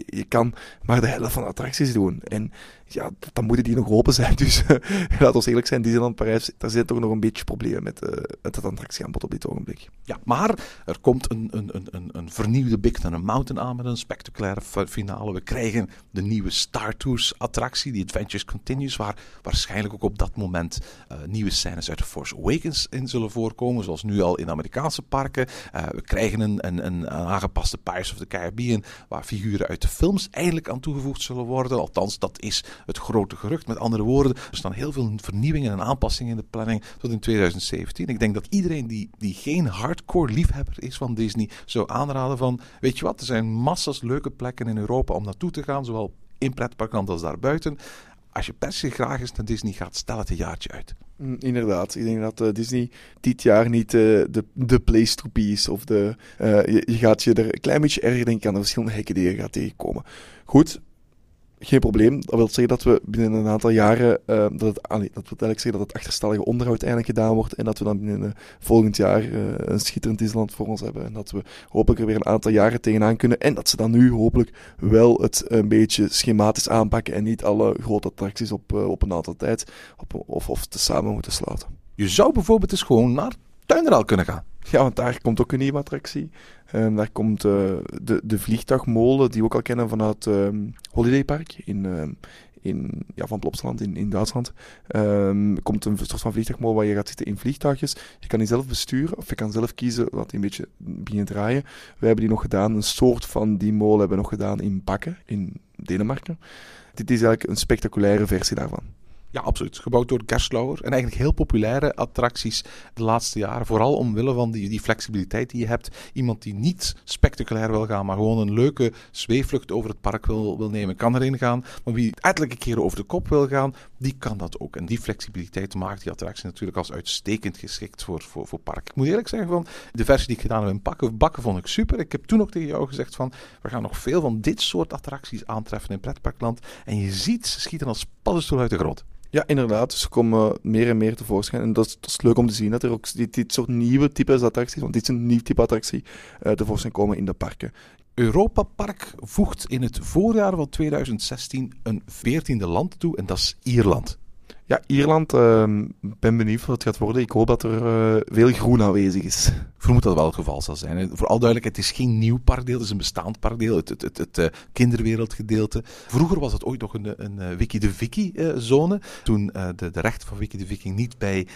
je kan maar de helft van de attracties doen. En ja, dan moeten die nog open zijn. Dus laat ons eerlijk zijn, Disneyland Parijs, daar zijn toch nog een beetje problemen met, uh, met het attractieaanbod op dit ogenblik. Ja, maar er komt een, een, een, een vernieuwde Big Thunder Mountain aan met een spectaculaire finale. We krijgen de nieuwe Star Tours attractie, die Adventures Continues, waar waarschijnlijk ook op dat moment uh, nieuwe scènes uit The Force Awakens in zullen voorkomen, zoals nu al in Amerikaanse parken. We krijgen een, een, een, aangepaste Pirates of the Caribbean, waar figuren uit de films eindelijk aan toegevoegd zullen worden. Althans, dat is het grote gerucht. Met andere woorden, er staan heel veel vernieuwingen en aanpassingen in de planning tot in 2017. Ik denk dat iedereen die, die geen hardcore liefhebber is van Disney, zou aanraden van, weet je wat, er zijn massas leuke plekken in Europa om naartoe te gaan, zowel in pretparkland als daarbuiten. Als je per se graag eens naar Disney gaat, stel het een jaartje uit. Mm, inderdaad, ik denk dat uh, Disney dit jaar niet uh, de, de place to be is. Of de, uh, je, je, gaat je er een klein beetje erger denken aan de verschillende hekken die je gaat tegenkomen. Goed, geen probleem. Dat wil zeggen dat we binnen een aantal jaren, uh, dat, het, allee, dat wil eigenlijk zeggen dat het achterstallige onderhoud eindelijk gedaan wordt en dat we dan binnen uh, volgend jaar uh, een schitterend Disneyland voor ons hebben. En dat we hopelijk er weer een aantal jaren tegenaan kunnen en dat ze dan nu hopelijk wel het een beetje schematisch aanpakken en niet alle grote attracties op, op een aantal tijd op, of, of te samen moeten sluiten. Je zou bijvoorbeeld eens gewoon naar Tuineraal kunnen gaan. Ja, want daar komt ook een nieuwe attractie. Um, daar komt uh, de, de vliegtuigmolen, die we ook al kennen vanuit um, Holiday Park in, um, in, ja, van Plopsaland in, in Duitsland. komt een soort van vliegtuigmolen waar je gaat zitten in vliegtuigjes. Je kan die zelf besturen, of je kan zelf kiezen dat die een beetje begint draaien. We hebben die nog gedaan, een soort van die molen hebben we nog gedaan in Bakken, in Denemarken. Dit is eigenlijk een spectaculaire versie daarvan. Ja, absoluut. Gebouwd door Gerstlauer. En eigenlijk heel populaire attracties de laatste jaren. Vooral omwille van die, die flexibiliteit die je hebt. Iemand die niet spectaculair wil gaan, maar gewoon een leuke zweefvlucht over het park wil, wil nemen, kan erin gaan. Maar wie ettelijke keren over de kop wil gaan, die kan dat ook. En die flexibiliteit maakt die attractie natuurlijk als uitstekend geschikt voor, voor, voor park. Ik moet eerlijk zeggen, van de versie die ik gedaan heb in Bakken, Bakken vond ik super. Ik heb toen ook tegen jou gezegd van, we gaan nog veel van dit soort attracties aantreffen in pretparkland. En je ziet, ze schieten als paddenstoel uit de grond. Ja, inderdaad. Ze komen meer en meer tevoorschijn. En dat is, leuk om te zien dat er ook dit, soort nieuwe types attracties, want dit is een nieuw type attractie, uh, tevoorschijn komen in de parken. Europa Park voegt in het voorjaar van 2016 een veertiende land toe en dat is Ierland. Ja, Ierland, uh, ben benieuwd wat het gaat worden. Ik hoop dat er uh, veel groen aanwezig is. Vermoed dat wel het geval zal zijn. Voor al duidelijkheid, het is geen nieuw parkdeel, het is een bestaand parkdeel, het, het, het, uh, kinderwereldgedeelte. Vroeger was het ooit nog een, een uh, Wiki de Vicky-zone. Toen de, de rechten van Wiki de Viking niet bij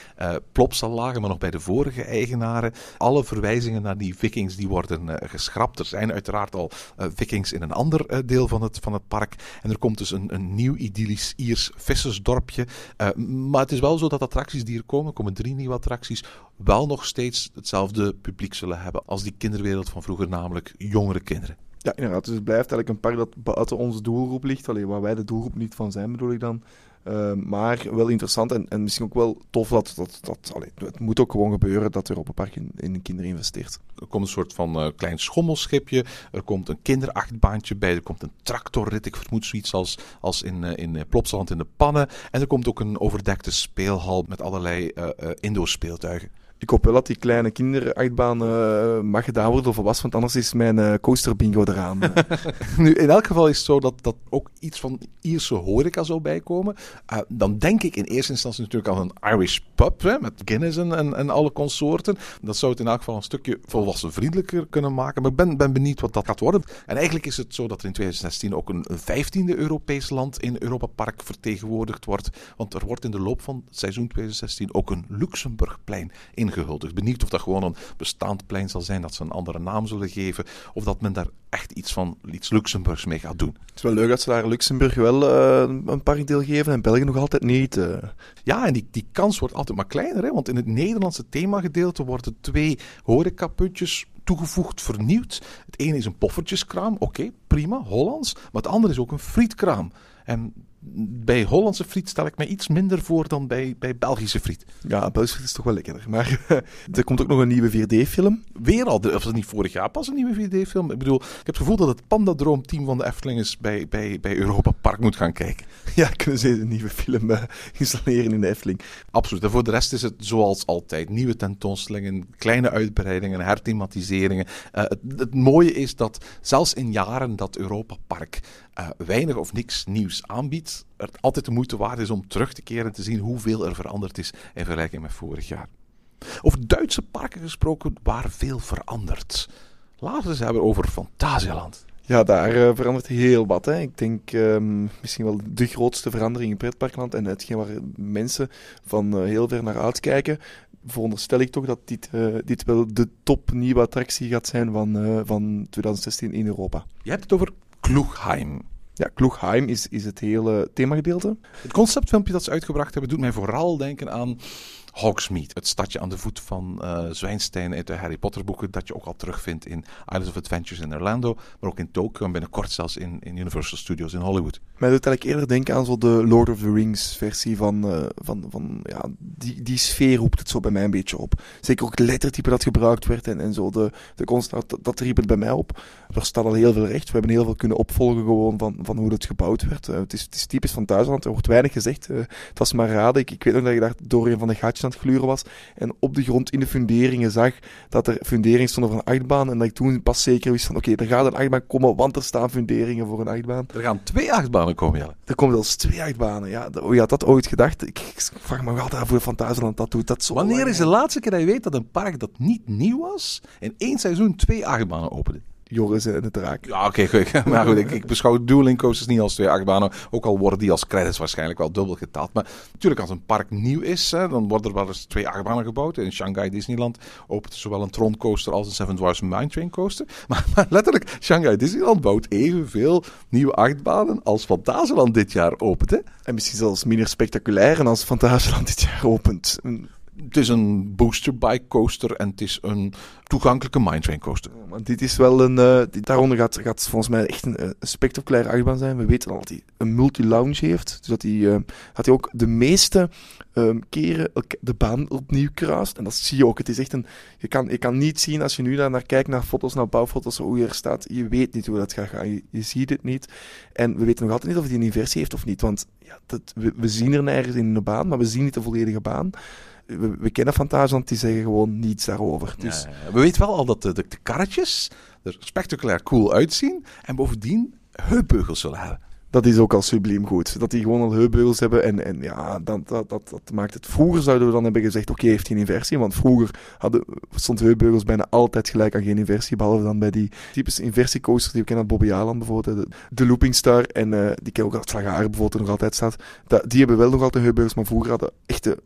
Plopsal lagen, maar nog bij de vorige eigenaren. Alle verwijzingen naar die Vikings die worden geschrapt. Er zijn uiteraard al Vikings in een ander deel van het, van het park. En er komt dus een, een nieuw idyllisch Iers vissersdorpje. Uh, maar het is wel zo dat attracties die er komen, komen drie nieuwe attracties, wel nog steeds hetzelfde publiek zullen hebben als die kinderwereld van vroeger, namelijk jongere kinderen. Ja, inderdaad. Dus het blijft eigenlijk een park dat buiten onze doelgroep ligt. Alleen waar wij de doelgroep niet van zijn, bedoel ik dan. Uh, maar wel interessant en, en misschien ook wel tof dat, dat, dat allee, het moet ook gewoon gebeuren dat Europa Park in, in kinderen investeert. Er komt een soort van uh, klein schommelschipje, er komt een kinderachtbaantje bij, er komt een tractorrit, ik vermoed zoiets als, als in, uh, in Plopsaland in de pannen. En er komt ook een overdekte speelhal met allerlei indoor speeltuigen. Ik hoop wel dat die kleine kinderachtbaan uh, mag gedaan worden of was, want anders is mijn uh, coaster bingo eraan. nu, in elk geval is het zo dat, dat ook iets van Ierse horeca zou bijkomen. Uh, dan denk ik in eerste instantie natuurlijk aan een Irish pub, hè, met Guinness en, en, en, alle consorten. Dat zou het in elk geval een stukje volwassenvriendelijker kunnen maken. Maar ik ben, ben benieuwd wat dat gaat worden. En eigenlijk is het zo dat er in 2016 ook een vijftiende Europees land in Europa Park vertegenwoordigd wordt. Want er wordt in de loop van het seizoen 2016 ook een Luxemburgplein in ingehuld. Benieuwd of dat gewoon een bestaand plein zal zijn, dat ze een andere naam zullen geven, of dat men daar echt iets van iets Luxemburgs mee gaat doen. Het is wel leuk dat ze daar Luxemburg wel uh, een parkdeel geven en België nog altijd niet. Uh. Ja, en die, die kans wordt altijd maar kleiner, hè? want in het Nederlandse themagedeelte worden twee horecapuntjes toegevoegd, vernieuwd. Het ene is een poffertjeskraam, oké, prima, Hollands. Maar het andere is ook een frietkraam. En bij Hollandse friet stel ik mij iets minder voor dan bij, bij Belgische friet. Ja, Belgische friet is toch wel lekkerder. Maar er komt ook nog een nieuwe 4D-film. Weer al, of niet vorig jaar pas een nieuwe 4D-film? Ik bedoel, ik heb het gevoel dat het Pandadroom-team van de Efteling eens bij, bij, bij Europa Park moet gaan kijken. Ja, kunnen ze een nieuwe film uh, installeren in de Efteling. Absoluut. En voor de rest is het zoals altijd. Nieuwe tentoonstellingen, kleine uitbreidingen, herthematiseringen. Uh, het, het mooie is dat zelfs in jaren dat Europa Park uh, weinig of niks nieuws aanbiedt, het altijd de moeite waard is om terug te keren en te zien hoeveel er veranderd is in vergelijking met vorig jaar. Over Duitse parken gesproken, waar veel verandert. Laten we eens hebben over Fantasialand. Ja, daar uh, verandert heel wat. Hè. Ik denk um, misschien wel de grootste verandering in pretparkland en hetgeen waar mensen van uh, heel ver naar uitkijken. Veronderstel ik toch dat dit, uh, dit wel de top nieuwe attractie gaat zijn van, van 2016 in Europa. Je hebt het over Kloegheim. Ja, Kloegheim is, is het hele themagedeelte. Het conceptfilmpje dat ze uitgebracht hebben doet mij vooral denken aan Hogsmeade, het stadje aan de voet van uh, uit de Harry Potter boeken, dat je ook al terugvindt in Islands of Adventures in Orlando, maar ook in Tokyo en binnenkort zelfs in, in Universal Studios in Hollywood. Mij doet eigenlijk eerder denken aan zo de Lord of the Rings versie van, uh, van, van ja, die, die sfeer roept het zo bij mij een beetje op. Zeker ook het lettertype dat gebruikt werd en, en zo, de, de constant, dat, dat riep het bij mij op. Er staat al heel veel recht, we hebben heel veel kunnen opvolgen gewoon van, van hoe het gebouwd werd. Uh, het, is, het is typisch van Duitsland, er wordt weinig gezegd, het was maar raden. Ik, ik weet nog dat je daar door een van de gaatjes aan het gluren was. En op de grond in de funderingen zag dat er funderingen stonden voor een achtbaan. En dat ik toen pas zeker wist van oké, er gaat een achtbaan komen, want er staan funderingen voor een achtbaan. Er gaan twee achtbanen komen, Jelle. Er komen zelfs twee achtbanen. Ja, de- wie had dat ooit gedacht? Ik, ik vraag me wel hoe Fantasieland dat doet. Dat zo Wanneer lang, is de laatste keer dat je weet dat een park dat niet nieuw was, in één seizoen twee achtbanen opende? Joris en de draak. Ja, oké, goed. maar goed, ik, ik beschouw dueling coasters niet als twee achtbanen. Ook al worden die als credits waarschijnlijk wel dubbel getaald. Maar natuurlijk, als een park nieuw is, hè, dan worden er wel eens twee achtbanen gebouwd. In Shanghai Disneyland opent zowel een Tron coaster als een Seven Dwarfs Mine Train coaster. Maar, maar letterlijk, Shanghai Disneyland bouwt evenveel nieuwe achtbanen als Fantasieland dit jaar opent. Hè? En misschien zelfs minder spectaculair en als Fantasieland dit jaar opent. Het is een booster bike coaster en het is een toegankelijke Mine Train coaster. Dit is wel een. eh, daaronder gaat, gaat volgens mij echt een, eh, een spectaculaire achtbaan zijn. We weten al dat hij een multi-lounge heeft. Dus dat hij, eh, dat hij ook de meeste ehm, keren de baan opnieuw kruist. En dat zie je ook. Het is echt een. Je kan, je kan niet zien als je nu daar naar kijkt, naar foto's, naar bouwfoto's, hoe je er staat. Je weet niet hoe dat gaat gaan. Je, ziet het niet. En we weten nog altijd niet of hij een inversie heeft of niet. Want ja, dat, we zien er nergens in de baan, maar we zien niet de volledige baan. We, we kennen Fantasieland, die zeggen gewoon niets daarover. Dus Ja, we weten wel al dat de, de, de karretjes er spectaculair cool uitzien. En bovendien heupbeugels zullen hebben. dat is ook al subliem goed. Dat die gewoon al heupbeugels hebben. En, en ja, dat, dat, dat, dat maakt het. Vroeger zouden we dan hebben gezegd: oké, heeft hij een inversie? Want vroeger hadden, stond heupbeugels bijna altijd gelijk aan geen inversie. Behalve dan bij die typische inversiecoasters die we kennen, Bobby Aland bijvoorbeeld. De, de Looping Star. En eh, die ken ook al Slagaar bijvoorbeeld, nog altijd staat. Dat, die hebben wel nog altijd heupbeugels. Maar vroeger hadden echte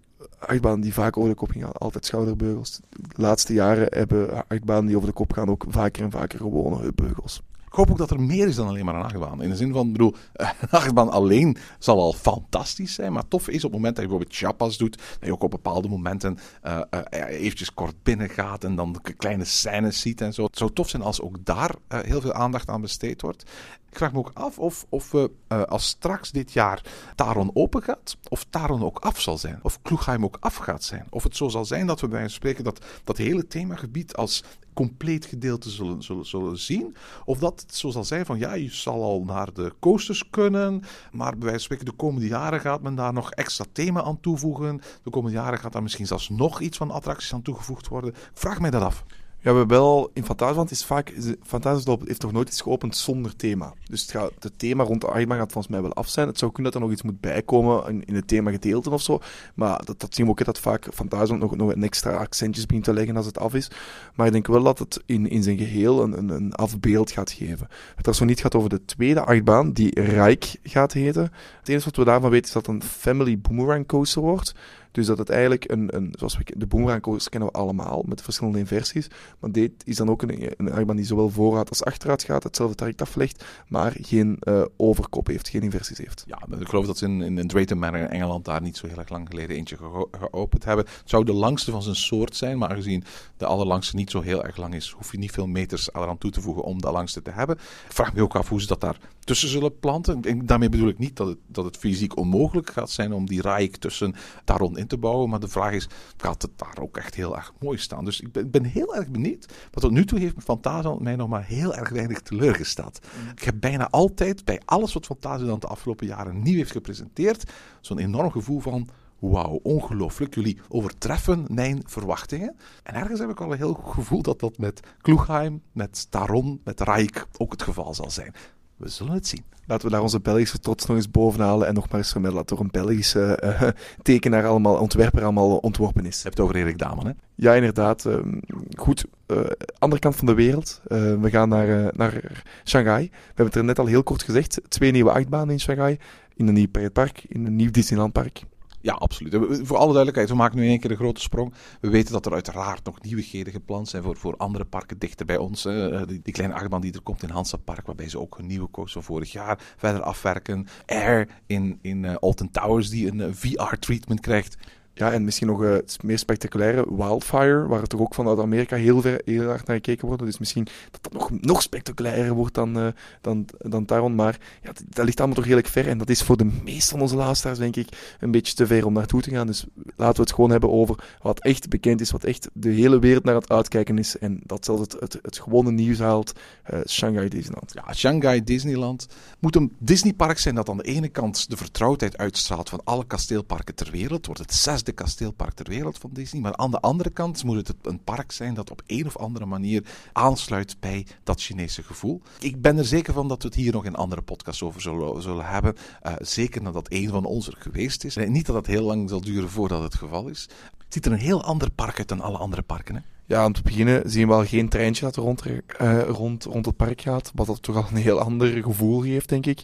achtbanen die vaak over de kop gingen, altijd schouderbeugels. De laatste jaren hebben achtbanen die over de kop gaan ook vaker en vaker gewone heupbeugels. Ik hoop ook dat er meer is dan alleen maar een achtbaan. In de zin van, bedoel, een achtbaan alleen zal al fantastisch zijn. Maar tof is op het moment dat je bijvoorbeeld Chiapas doet, dat je ook op bepaalde momenten eh, eventjes kort binnen gaat en dan kleine scènes ziet en zo. Het zou tof zijn als ook daar eh, heel veel aandacht aan besteed wordt. Ik vraag me ook af of, of we, als straks dit jaar Taron open gaat, of Taron ook af zal zijn. Of Kloegheim ook af gaat zijn. Of het zo zal zijn dat we bij spreken dat, dat hele themagebied als compleet gedeelte zullen, zullen, zullen zien. Of dat zo zal zijn van ja, je zal al naar de coasters kunnen. Maar bij wijze van spreken de komende jaren gaat men daar nog extra thema aan toevoegen. De komende jaren gaat daar misschien zelfs nog iets van attracties aan toegevoegd worden. Vraag mij dat af. Ja, we hebben wel in Fantasieland is vaak. Fantasieland heeft toch nooit iets geopend zonder thema. Dus het, gaat, het thema rond de achtbaan gaat volgens mij wel af zijn. Het zou kunnen dat er nog iets moet bijkomen in, in het thema gedeelte of zo. Maar dat, dat zien we ook, dat vaak Fantasieland nog, nog een extra accentjes begint te leggen als het af is. Maar ik denk wel dat het in, in zijn geheel een, een, een afbeeld gaat geven. Het er zo niet gaat over de tweede achtbaan, die Rijk gaat heten. Het enige wat we daarvan weten is dat het een Family Boomerang Coaster wordt. Dus dat het eigenlijk een, een zoals we de boomerang coaster kennen we allemaal met verschillende inversies. Maar dit is dan ook een, een die zowel vooruit als achteruit gaat, hetzelfde traject aflegt, maar geen eh, overkop heeft, geen inversies heeft. Ja, ik geloof dat ze in, in, in Drayton in Engeland daar niet zo heel erg lang geleden eentje geo- geopend hebben. Het zou de langste van zijn soort zijn, maar aangezien de allerlangste niet zo heel erg lang is, hoef je niet veel meters eraan toe te voegen om de langste te hebben. Vraag me ook af hoe ze dat daar tussen zullen planten. En daarmee bedoel ik niet dat het, dat het fysiek onmogelijk gaat zijn om die Rijk tussen daarom in te bouwen, maar de vraag is, gaat het daar ook echt heel erg mooi staan? Dus ik ben, ik ben heel erg benieuwd. Wat tot nu toe heeft Fantasieland mij nog maar heel erg weinig teleurgesteld. Ik heb bijna altijd bij alles wat Fantasieland de afgelopen jaren nieuw heeft gepresenteerd, zo'n enorm gevoel van wauw, ongelooflijk. Jullie overtreffen mijn verwachtingen. En ergens heb ik al een heel goed gevoel dat dat met Kloegheim, met Taron, met Rijk ook het geval zal zijn. We zullen het zien. Laten we daar onze Belgische trots nog eens bovenhalen en nog maar eens vermelden dat door een Belgische eh, tekenaar allemaal, ontwerper allemaal ontworpen is. Je hebt het over Erik Daman, hè? Ja, inderdaad. ehm, goed, eh, andere kant van de wereld. Eh, we gaan naar, naar Shanghai. We hebben het er net al heel kort gezegd. Twee nieuwe achtbanen in Shanghai. In een nieuw pretpark, in een nieuw Disneylandpark. Ja, absoluut. Voor alle duidelijkheid, we maken nu in één keer een grote sprong. We weten dat er uiteraard nog nieuwigheden gepland zijn voor, voor andere parken dichter bij ons. Eh, Die, kleine achtbaan die er komt in Hansa Park, waarbij ze ook een nieuwe coaster van vorig jaar verder afwerken. Air in, in eh, Alton Towers, die een eh, VR-treatment krijgt. Ja, en misschien nog eh, het meer spectaculaire Wildfire, waar het toch ook vanuit Amerika heel, ver, heel hard naar gekeken wordt. Dus misschien dat dat nog, nog spectaculairer wordt dan, eh, dan, dan Taron. Maar ja, dat, ligt allemaal toch redelijk ver. En dat is voor de meeste van onze luisteraars, denk ik, een beetje te ver om naartoe te gaan. Dus laten we het gewoon hebben over wat echt bekend is, wat echt de hele wereld naar het uitkijken is. En dat zelfs het, het, gewone nieuws haalt, eh, Shanghai Disneyland. Ja, Shanghai Disneyland moet een Disneypark zijn dat aan de ene kant de vertrouwdheid uitstraalt van alle kasteelparken ter wereld. Wordt het zesde beste kasteelpark ter wereld van Disney. Maar aan de andere kant moet het een park zijn dat op een of andere manier aansluit bij dat Chinese gevoel. Ik ben er zeker van dat we het hier nog in andere podcasts over zullen, zullen hebben. Uh, zeker nadat een van ons er geweest is. Niet dat het heel lang zal duren voordat het geval is. Het ziet er een heel ander park uit dan alle andere parken. Hè? Ja, om te beginnen zien we wel geen treintje dat rond, uh, rond, rond het park gaat. Wat dat toch al een heel ander gevoel geeft, denk ik.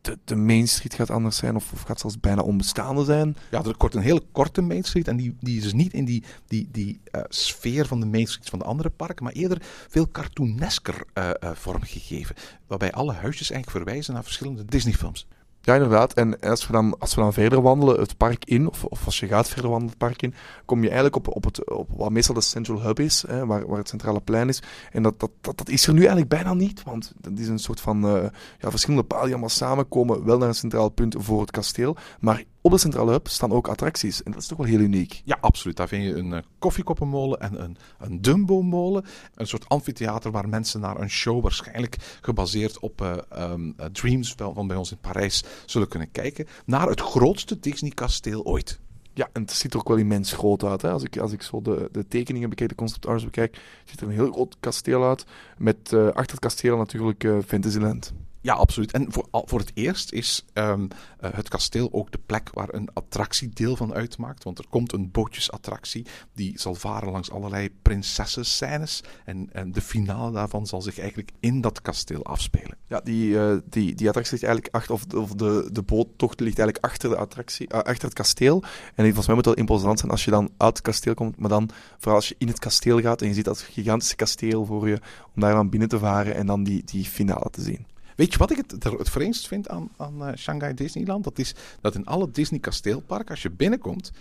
De, de Main Street gaat anders zijn, of, of gaat zelfs bijna onbestaande zijn. Ja, er wordt een hele korte Main Street. En die, die is dus niet in die, die, die uh, sfeer van de Main Street van de andere parken, maar eerder veel cartoonesker uh, vormgegeven. Waarbij alle huisjes eigenlijk verwijzen naar verschillende Disney-films. Ja, inderdaad. En als we dan, als we dan verder wandelen het park in, of, of als je gaat verder wandelen het park in, kom je eigenlijk op, op, het, op wat meestal de Central Hub is, hè, waar, waar het centrale plein is. En dat, dat, dat, dat is er nu eigenlijk bijna niet, want dat is een soort van uh, ja, verschillende palen die allemaal samenkomen, wel naar een centraal punt voor het kasteel. Maar op de Centrale Hub staan ook attracties. En dat is toch wel heel uniek. Ja, absoluut. Daar vind je een uh, koffiekoppenmolen en een, een Dumbo-molen. Een soort amfitheater waar mensen naar een show, waarschijnlijk gebaseerd op uh, um, Dreams van bij ons in Parijs, zullen kunnen kijken. Naar het grootste Disney-kasteel ooit. Ja, en het ziet er ook wel immens groot uit. Hè? Als, ik, als ik zo de, de tekeningen bekijk, de concept arts bekijk, ziet er een heel groot kasteel uit. Met achter het kasteel natuurlijk Fantasyland. Ja, absoluut. En voor, voor het eerst is um, uh, het kasteel ook de plek waar een attractie deel van uitmaakt. Want er komt een bootjesattractie die zal varen langs allerlei prinsessenscènes. En, en de finale daarvan zal zich eigenlijk in dat kasteel afspelen. Ja, die, uh, die, die attractie ligt eigenlijk achter, of, de, de boottocht ligt eigenlijk achter, de attractie, uh, achter het kasteel. En volgens mij moet wel imposant zijn als je dan uit het kasteel komt. Maar dan, vooral als je in het kasteel gaat en je ziet dat gigantische kasteel voor je, om daar dan binnen te varen en dan die, die finale te zien. Weet je wat ik het, het vreemdst vind aan, aan uh, Shanghai Disneyland? Dat is dat in alle Disney kasteelparken, als je binnenkomt,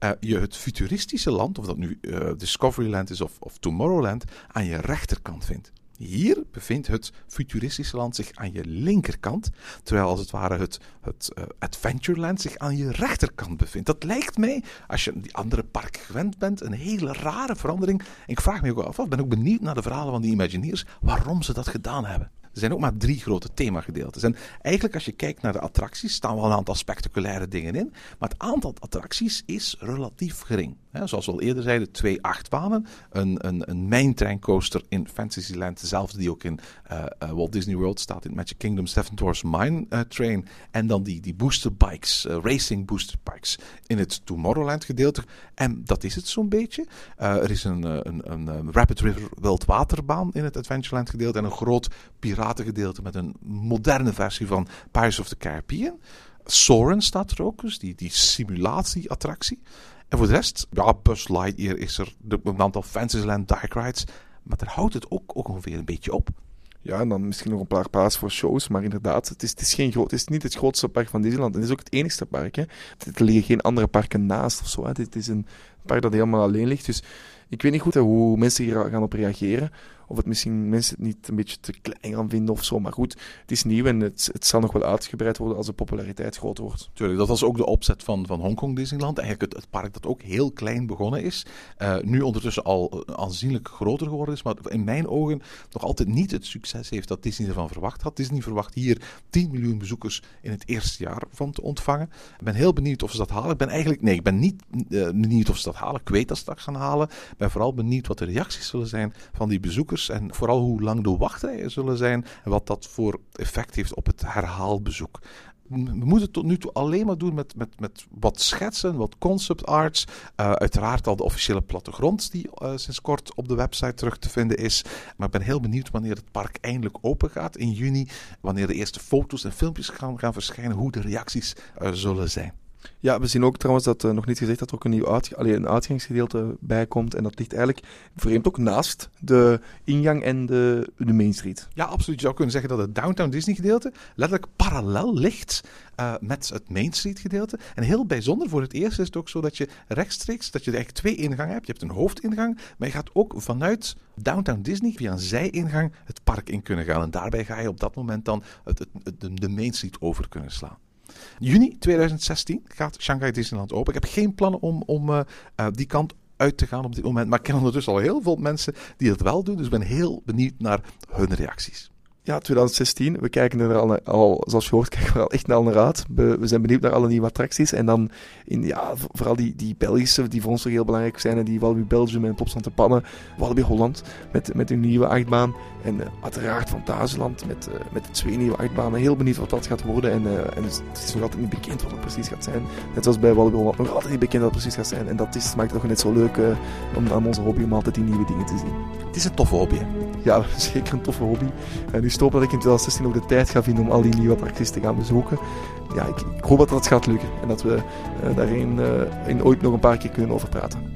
uh, je het futuristische land, of dat nu uh, Discoveryland is of, of Tomorrowland, aan je rechterkant vindt. Hier bevindt het futuristische land zich aan je linkerkant, terwijl als het ware het, het Adventureland zich aan je rechterkant bevindt. Dat lijkt mij, als je die andere parken gewend bent, een hele rare verandering. Ik vraag me ook af, ik ben ook benieuwd naar de verhalen van die Imagineers, waarom ze dat gedaan hebben. Er zijn ook maar drie grote themagedeeltes. En eigenlijk als je kijkt naar de attracties, staan wel een aantal spectaculaire dingen in. Maar het aantal attracties is relatief gering. Zoals we al eerder zeiden, twee achtbanen. Een, een, een mijntrekcoaster in Fantasyland, dezelfde die ook in uh, uh, Walt Disney World staat, in Magic Kingdom, Seven Dwarfs Mine uh, Train. En dan die, die booster bikes, racing booster bikes in het Tomorrowland gedeelte. En dat is het zo'n beetje. er is een, een, een Rapid River wildwaterbaan in het Adventureland gedeelte en een groot piratengedeelte met een moderne versie van Pirates of the Caribbean. Soren staat er ook, dus die, die simulatieattractie. En voor de rest, ja, Buzz Lightyear is er, een aantal Fantasyland Dark Rides. Maar daar houdt het ook, ongeveer een beetje op. Ja, en dan misschien nog een paar plaatsen voor shows. Maar inderdaad, het is, het is, geen groot, het is niet het grootste park van Disneyland. Het is ook het enigste park. Hè. Er liggen geen andere parken naast of zo. Hè. Dit is een park dat helemaal alleen ligt. Dus ik weet niet goed hoe mensen hier gaan op reageren. Of het misschien mensen het niet een beetje te klein gaan vinden of zo. Maar goed, het is nieuw en het, het zal nog wel uitgebreid worden als de populariteit groot wordt. Tuurlijk, dat was ook de opzet van, van Hongkong Disneyland. Eigenlijk het, park dat ook heel klein begonnen is. Uh, nu ondertussen al aanzienlijk groter geworden is. Maar in mijn ogen nog altijd niet het succes heeft dat Disney ervan verwacht had. Disney verwacht hier 10 miljoen bezoekers in het eerste jaar van te ontvangen. Ik ben heel benieuwd of ze dat halen. Ik ben eigenlijk, nee, ik ben niet uh, benieuwd of ze dat halen. Ik weet dat ze dat gaan halen. Ik ben vooral benieuwd wat de reacties zullen zijn van die bezoekers. En vooral hoe lang de wachtrijen zullen zijn en wat dat voor effect heeft op het herhaalbezoek. We moeten het tot nu toe alleen maar doen met, met, met wat schetsen, wat concept arts. Uh, uiteraard al de officiële plattegrond die uh, sinds kort op de website terug te vinden is. Maar ik ben heel benieuwd wanneer het park eindelijk open gaat in juni. Wanneer de eerste foto's en filmpjes gaan, gaan verschijnen, hoe de reacties uh, zullen zijn. Ja, we zien ook trouwens dat uh, nog niet gezegd dat er ook een nieuw uitg allee, een uitgangsgedeelte bij komt. En dat ligt eigenlijk vreemd ook naast de ingang en de, de Main Street. Ja, absoluut. Je zou kunnen zeggen dat het Downtown Disney gedeelte letterlijk parallel ligt uh, met het Main Street gedeelte. En heel bijzonder, voor het eerst is het ook zo dat je rechtstreeks, dat je eigenlijk twee ingangen hebt. Je hebt een hoofdingang, maar je gaat ook vanuit Downtown Disney via een zijingang het park in kunnen gaan. En daarbij ga je op dat moment dan het, de Main Street over kunnen slaan. Juni 2016 gaat Shanghai Disneyland open. Ik heb geen plannen om, om uh, uh, die kant uit te gaan op dit moment. Maar ik ken ondertussen al heel veel mensen die dat wel doen. Dus ik ben heel benieuwd naar hun reacties. Ja, 2016. We kijken er al, al zoals je hoort, kijken we er al echt naar naar uit. We, zijn benieuwd naar alle nieuwe attracties. En dan, in, ja, vooral die, die Belgische, die voor ons nog heel belangrijk zijn. En die Walibi Belgium en Plopsland de Pannen. Walibi Holland, met, met hun nieuwe achtbaan. En uh, uiteraard Fantasieland, met, uh, met de twee nieuwe achtbanen. Heel benieuwd wat dat gaat worden. En, uh, en het, is nog altijd niet bekend wat het precies gaat zijn. Net zoals bij Walibi Holland, nog altijd niet bekend wat het precies gaat zijn. En dat is, maakt het nog net zo leuk om aan onze hobby om altijd die nieuwe dingen te zien. Het is een toffe hobby, hè? Ja, zeker een toffe hobby. En nu hoop dat ik in 2016 ook de tijd ga vinden om al die nieuwe attracties te gaan bezoeken. Ja, ik, ik hoop dat dat gaat lukken en dat we daarin in ooit nog een paar keer kunnen over praten.